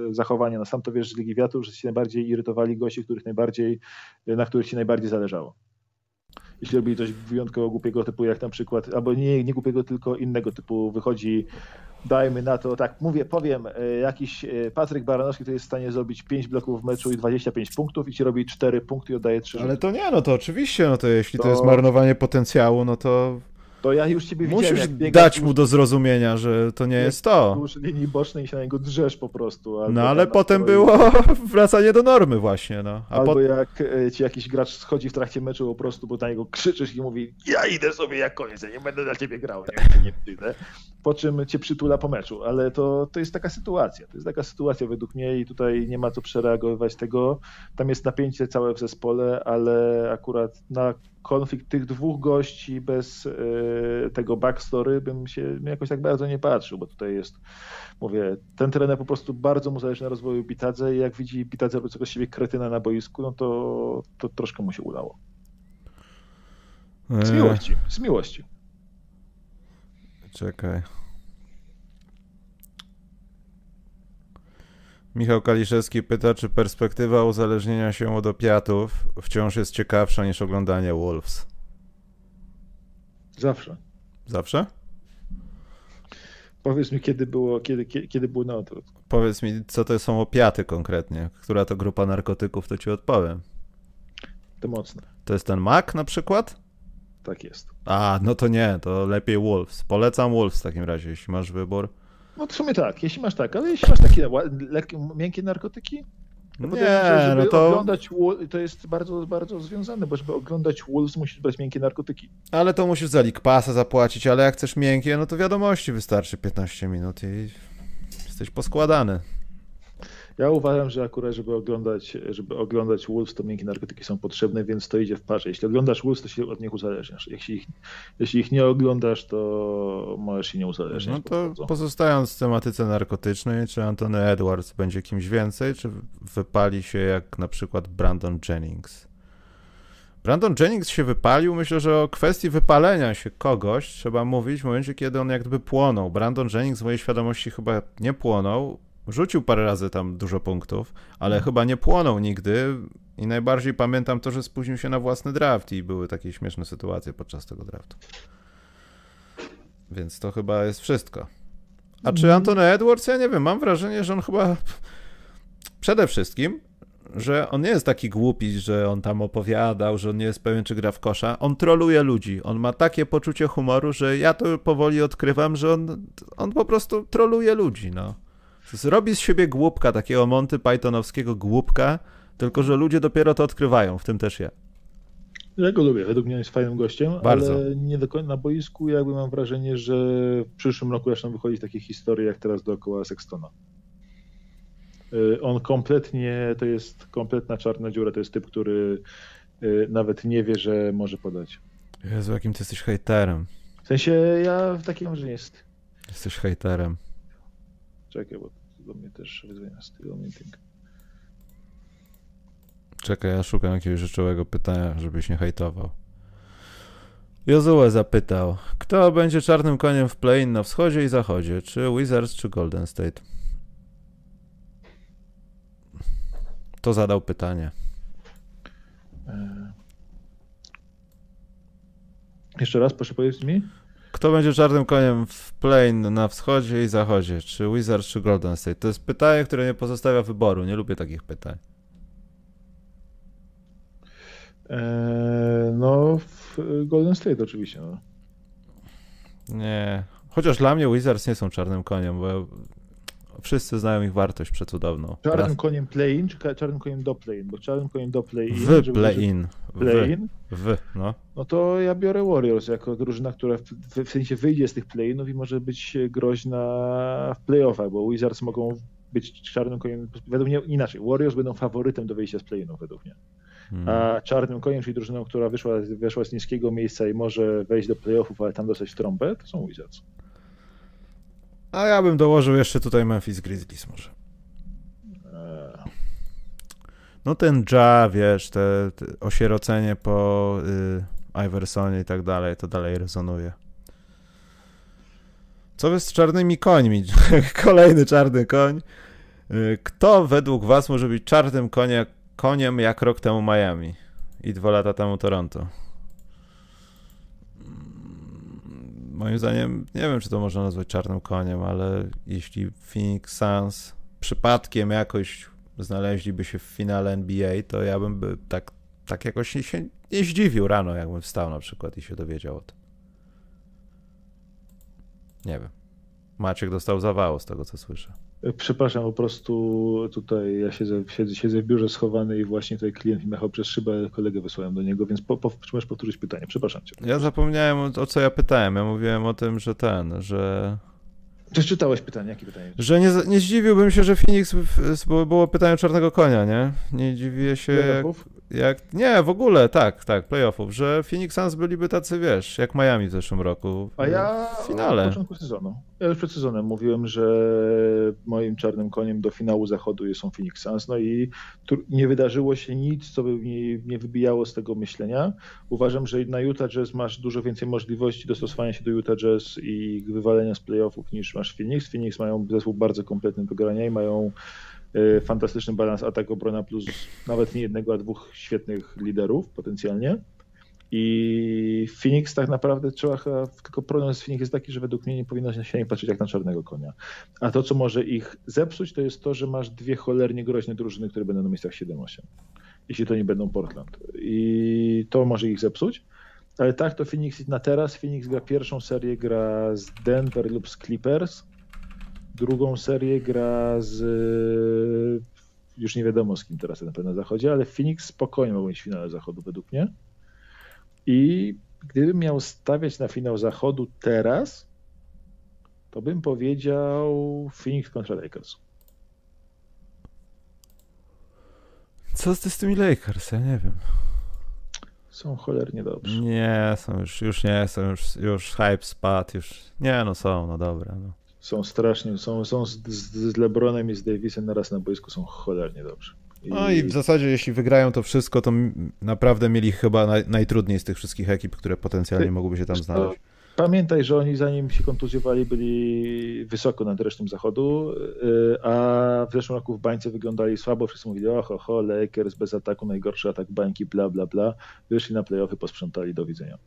y, zachowanie. No sam to wiesz z Ligi Wiatrów, że ci najbardziej irytowali gości, których najbardziej, na których ci najbardziej zależało. Jeśli robili coś wyjątkowo głupiego typu, jak na przykład, albo nie, nie głupiego, tylko innego typu, wychodzi dajmy na to, tak mówię, powiem, y, jakiś Patryk Baranowski, który jest w stanie zrobić 5 bloków w meczu i 25 punktów i ci robi 4 punkty i oddaje 3 Ale to nie, no to oczywiście, no to jeśli to, to jest marnowanie potencjału, no to to ja już ciebie Musisz widziałem. Musisz dać mu do zrozumienia, że to nie jest to. Wzdłuż linii bocznej i się na niego drzesz po prostu. No ale potem było wracanie do normy właśnie. No. A albo jak e, ci jakiś gracz schodzi w trakcie meczu po prostu, bo na niego krzyczysz i mówi ja idę sobie jak koniec, ja nie będę dla ciebie grał, nie, nie przyjdę. Po czym cię przytula po meczu. Ale to, to jest taka sytuacja. To jest taka sytuacja według mnie i tutaj nie ma co przereagować tego. Tam jest napięcie całe w zespole, ale akurat na konflikt tych dwóch gości bez y, tego backstory bym się jakoś tak bardzo nie patrzył, bo tutaj jest, mówię, ten trener po prostu bardzo mu zależy na rozwoju Bitadze i jak widzi Bitadze z siebie kretyna na boisku, no to, to troszkę mu się udało. Z e. miłości, z miłości. Czekaj. Michał Kaliszewski pyta, czy perspektywa uzależnienia się od opiatów wciąż jest ciekawsza niż oglądanie Wolves? Zawsze. Zawsze? Powiedz mi, kiedy było, kiedy, kiedy, było na odwrót. Powiedz mi, co to są opiaty konkretnie? Która to grupa narkotyków, to ci odpowiem. To mocne. To jest ten mak na przykład? Tak jest. A, no to nie, to lepiej Wolves. Polecam Wolves w takim razie, jeśli masz wybór. No w sumie tak, jeśli masz tak, ale jeśli masz takie lekkie, miękkie narkotyki, no nie, żeby no to... oglądać to jest bardzo, bardzo związane, bo żeby oglądać Wolves musisz brać miękkie narkotyki. Ale to musisz za League Passa zapłacić, ale jak chcesz miękkie, no to wiadomości wystarczy 15 minut i jesteś poskładany. Ja uważam, że akurat, żeby oglądać, żeby oglądać Wolves, to miękkie narkotyki są potrzebne, więc to idzie w parze. Jeśli oglądasz Wolves, to się od nich uzależniasz. Jeśli ich, jeśli ich nie oglądasz, to możesz się nie uzależniać. No to po pozostając w tematyce narkotycznej, czy Antony Edwards będzie kimś więcej, czy wypali się jak na przykład Brandon Jennings? Brandon Jennings się wypalił. Myślę, że o kwestii wypalenia się kogoś trzeba mówić w momencie, kiedy on jakby płonął. Brandon Jennings w mojej świadomości chyba nie płonął. Rzucił parę razy tam dużo punktów, ale hmm. chyba nie płonął nigdy. I najbardziej pamiętam to, że spóźnił się na własny draft i były takie śmieszne sytuacje podczas tego draftu. Więc to chyba jest wszystko. A czy mhm. Antony Edwards? Ja nie wiem, mam wrażenie, że on chyba przede wszystkim, że on nie jest taki głupi, że on tam opowiadał, że on nie jest pewien, czy gra w kosza. On troluje ludzi. On ma takie poczucie humoru, że ja to powoli odkrywam, że on, on po prostu troluje ludzi, no. Zrobi z siebie głupka, takiego Monty Pythonowskiego głupka, tylko że ludzie dopiero to odkrywają, w tym też ja. Ja go lubię, według mnie jest fajnym gościem, Bardzo. ale nie do końca na boisku jakby mam wrażenie, że w przyszłym roku zaczną wychodzić takie historie jak teraz dookoła Sextona. Y, on kompletnie, to jest kompletna czarna dziura, to jest typ, który y, nawet nie wie, że może podać. Jezu, jakim ty jesteś hejterem. W sensie ja w takim że jest. Jesteś hejterem. Czekaj, bo do mnie też wyzwania stylu meeting. Czekaj, ja szukam jakiegoś rzeczowego pytania, żebyś nie hejtował. Jozue zapytał, kto będzie czarnym koniem w play na wschodzie i zachodzie? Czy Wizards, czy Golden State? To zadał pytanie. E... Jeszcze raz, proszę powiedzieć mi. Kto będzie czarnym koniem w plane na wschodzie i zachodzie? Czy Wizards, czy Golden State? To jest pytanie, które nie pozostawia wyboru. Nie lubię takich pytań. Eee, no, Golden State oczywiście. No. Nie. Chociaż dla mnie Wizards nie są czarnym koniem, bo wszyscy znają ich wartość przecudowną. Czarnym Raz... koniem play-in, czy czarnym koniem do play-in? Bo czarnym koniem do play-in... W play-in. Play-in? W, no. No to ja biorę Warriors jako drużyna, która w, w, w sensie wyjdzie z tych play-inów i może być groźna w play-offach, bo Wizards mogą być czarnym koniem, według mnie inaczej, Warriors będą faworytem do wyjścia z play-inów według mnie. Hmm. A czarnym koniem, czyli drużyną, która wyszła, weszła z niskiego miejsca i może wejść do playoffów, ale tam dostać trąbę, to są Wizards. A ja bym dołożył jeszcze tutaj Memphis Grizzlies może. No ten Ja, wiesz, te, te osierocenie po y, Iversonie i tak dalej, to dalej rezonuje. Co jest z czarnymi końmi? Kolejny czarny koń. Y, kto według was może być czarnym konia, koniem jak rok temu Miami i dwa lata temu Toronto? Moim zdaniem, nie wiem, czy to można nazwać czarnym koniem, ale jeśli Phoenix Suns przypadkiem jakoś znaleźliby się w finale NBA, to ja bym by tak, tak jakoś się nie zdziwił rano, jakbym wstał na przykład i się dowiedział o tym. Nie wiem. Maciek dostał zawału z tego, co słyszę. Przepraszam, po prostu tutaj ja siedzę, siedzę, siedzę w biurze schowany i właśnie tutaj klient mi machał przez szybę, kolegę wysłałem do niego, więc po, po, możesz powtórzyć pytanie. Przepraszam cię. Ja zapomniałem o, o co ja pytałem. Ja mówiłem o tym, że ten, że czy czytałeś pytanie? Jakie pytanie? Że nie, nie zdziwiłbym się, że Phoenix, było pytanie czarnego konia, nie? Nie dziwię się jak, Nie, w ogóle, tak, tak, playoffów, że Phoenix Suns byliby tacy, wiesz, jak Miami w zeszłym roku. A ja w finale. Na początku sezonu. Ja już przed sezonem mówiłem, że moim czarnym koniem do finału zachodu są Phoenix Suns, no i nie wydarzyło się nic, co by mnie nie wybijało z tego myślenia. Uważam, że na Utah Jazz masz dużo więcej możliwości dostosowania się do Utah Jazz i wywalenia z playoffów niż masz Phoenix. Phoenix mają zespół bardzo kompletny do grania i mają fantastyczny balans atak obrona plus nawet nie jednego, a dwóch świetnych liderów potencjalnie. I Phoenix tak naprawdę trzeba tylko problem z Phoenix jest taki, że według mnie nie powinno się na nie patrzeć jak na czarnego konia. A to, co może ich zepsuć, to jest to, że masz dwie cholernie groźne drużyny, które będą na miejscach 7-8. Jeśli to nie będą Portland. I to może ich zepsuć. Ale tak, to Phoenix na teraz. Phoenix gra pierwszą serię, gra z Denver lub z Clippers. Drugą serię gra z. Już nie wiadomo z kim teraz na pewno zachodzie, ale Phoenix spokojnie mogą mieć finale zachodu według mnie. I gdybym miał stawiać na finał zachodu teraz, to bym powiedział Phoenix kontra Lakers. Co z tymi Lakers? Ja nie wiem są cholernie dobrzy. Nie, są już, już nie, są już, już hype spadł, już, nie no są, no dobra. No. Są strasznie, są, są z, z LeBronem i z Davisem naraz na boisku, są cholernie dobrzy. I... No i w zasadzie jeśli wygrają to wszystko, to naprawdę mieli chyba naj, najtrudniej z tych wszystkich ekip, które potencjalnie Ty, mogłyby się tam znaleźć. Pamiętaj, że oni zanim się kontuzjowali byli wysoko nad resztą zachodu, y, a w zeszłym roku w bańce wyglądali słabo. Wszyscy mówili, oho, ho, Lakers bez ataku, najgorszy atak bańki, bla, bla, bla. Wyszli na playoffy, posprzątali, do widzenia.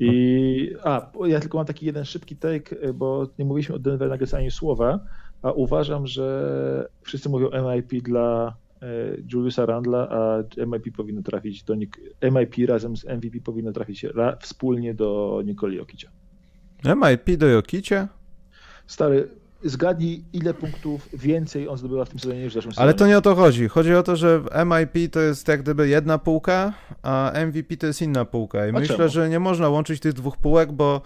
I, a, ja tylko mam taki jeden szybki take, bo nie mówiliśmy o Denver Nuggets ani słowa, a uważam, że wszyscy mówią MIP dla E, Juliusa Randla, a MIP powinno trafić do MIP razem z MVP powinno trafić ra, wspólnie do Nikoli Jokicia. MIP do Jokicia? Stary, zgadnij ile punktów więcej on zdobywa w tym sezonie niż w zeszłym sezonie. Ale to nie o to chodzi. Chodzi o to, że MIP to jest jak gdyby jedna półka, a MVP to jest inna półka. I a myślę, czemu? że nie można łączyć tych dwóch półek, bo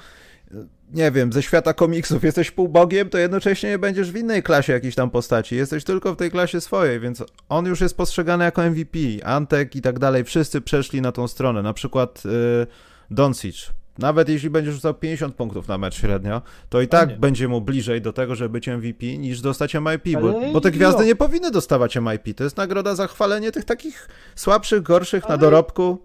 nie wiem, ze świata komiksów jesteś półbogiem, to jednocześnie nie będziesz w innej klasie jakiejś tam postaci. Jesteś tylko w tej klasie swojej, więc on już jest postrzegany jako MVP. Antek i tak dalej, wszyscy przeszli na tą stronę. Na przykład yy, Doncic. Nawet jeśli będziesz rzucał 50 punktów na mecz średnio, to i tak będzie mu bliżej do tego, żeby być MVP, niż dostać MIP, bo, bo te gwiazdy nie powinny dostawać MIP. To jest nagroda za chwalenie tych takich słabszych, gorszych Ale... na dorobku.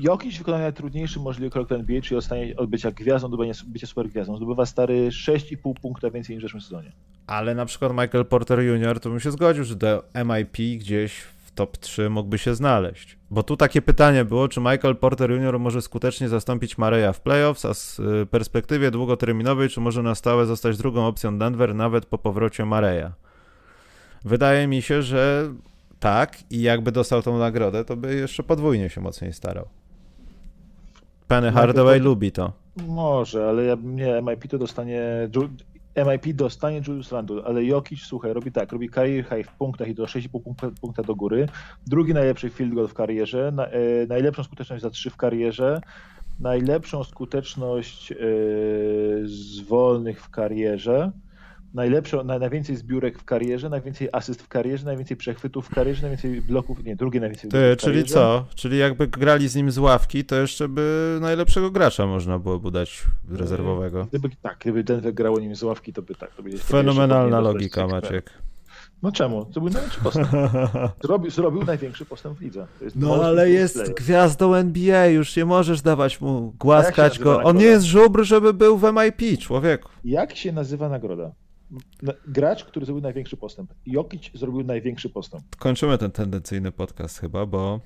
Jokic wykonał najtrudniejszy możliwy krok w NBA, czyli zostanie od bycia gwiazdą do bycia super gwiazdą. Zdobywa stary 6,5 punkta więcej niż w zeszłym sezonie. Ale na przykład Michael Porter Jr. to bym się zgodził, że do MIP gdzieś w top 3 mógłby się znaleźć. Bo tu takie pytanie było, czy Michael Porter Jr. może skutecznie zastąpić Mareya w playoffs, a z y, perspektywie długoterminowej, czy może na stałe zostać drugą opcją Denver nawet po powrocie Mareya. Wydaje mi się, że tak i jakby dostał tą nagrodę, to by jeszcze podwójnie się mocniej starał. Penny Hardaway lubi to. Może, ale ja, nie, MIP to dostanie MIP dostanie Julius Randle, ale Jokic, słuchaj, robi tak, robi career high w punktach i do 6,5 punkta, punkta do góry, drugi najlepszy field goal w karierze, na, e, najlepszą skuteczność za 3 w karierze, najlepszą skuteczność e, z wolnych w karierze, najlepszą, na, najwięcej zbiórek w karierze, najwięcej asyst w karierze, najwięcej przechwytów w karierze, najwięcej bloków, nie, drugie najwięcej Ty, Czyli co? Czyli jakby grali z nim z ławki, to jeszcze by najlepszego gracza można było by dać rezerwowego. Gdyby, tak, gdyby Denver grało nim z ławki, to by tak. To by Fenomenalna logika, Maciek. No czemu? To był największy postęp. Zrobił, zrobił największy postęp w lidze. No ale jest player. gwiazdą NBA, już nie możesz dawać mu, głaskać go. On nie jest żubr, żeby był w MIP, człowieku. Jak się nazywa nagroda? Gracz, który zrobił największy postęp. Jokic zrobił największy postęp. Kończymy ten tendencyjny podcast chyba, bo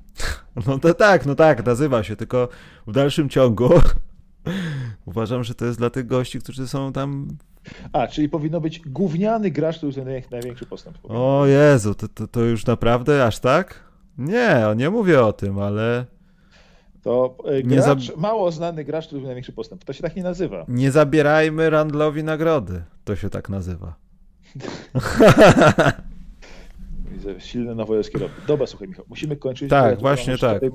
no to tak, no tak, nazywa się, tylko w dalszym ciągu uważam, że to jest dla tych gości, którzy są tam a, czyli powinno być gówniany gracz, który zrobił największy postęp. O Jezu, to, to, to już naprawdę aż tak? Nie, nie mówię o tym, ale to e, gracz, mało znany gracz, który był największy postęp. To się tak nie nazywa. Nie zabierajmy Randlowi nagrody. To się tak nazywa. Silny nowojorski rok. Dobra, słuchaj Michał, musimy kończyć. Tak, właśnie tak. E,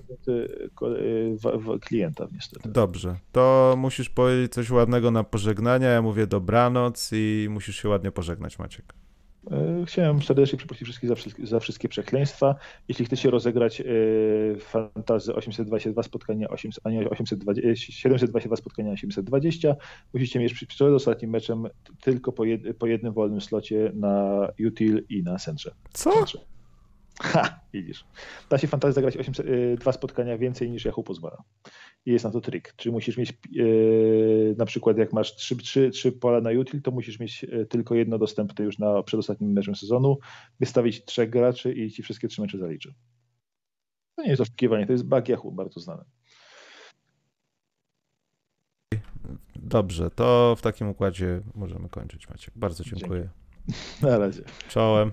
klienta niestety. Dobrze, to musisz powiedzieć coś ładnego na pożegnanie. Ja mówię dobranoc i musisz się ładnie pożegnać, Maciek. E, chciałem serdecznie przeprosić wszystkich za, wszystkie, za wszystkie przekleństwa. Jeśli chcecie rozegrać e, fantazy 822 spotkania 800, a nie 820, 722 spotkania 820, musicie mieć przed ostatnim meczem tylko po, jed, po jednym wolnym slocie na util i na centrze. Co? Centrze. Ha, widzisz. Da się fantazji zagrać 800, y, dwa spotkania więcej niż Yahoo pozwala. I jest na to trik. Czy musisz mieć yy, na przykład jak masz trzy, trzy, trzy pola na util, to musisz mieć y, tylko jedno dostępne już na przedostatnim meczem sezonu, wystawić trzech graczy i ci wszystkie trzy mecze zaliczy. To nie jest oszukiwanie, to jest bug Yahoo, bardzo znany. Dobrze, to w takim układzie możemy kończyć, Maciek. Bardzo dziękuję. Dzięki. Na razie. Czołem.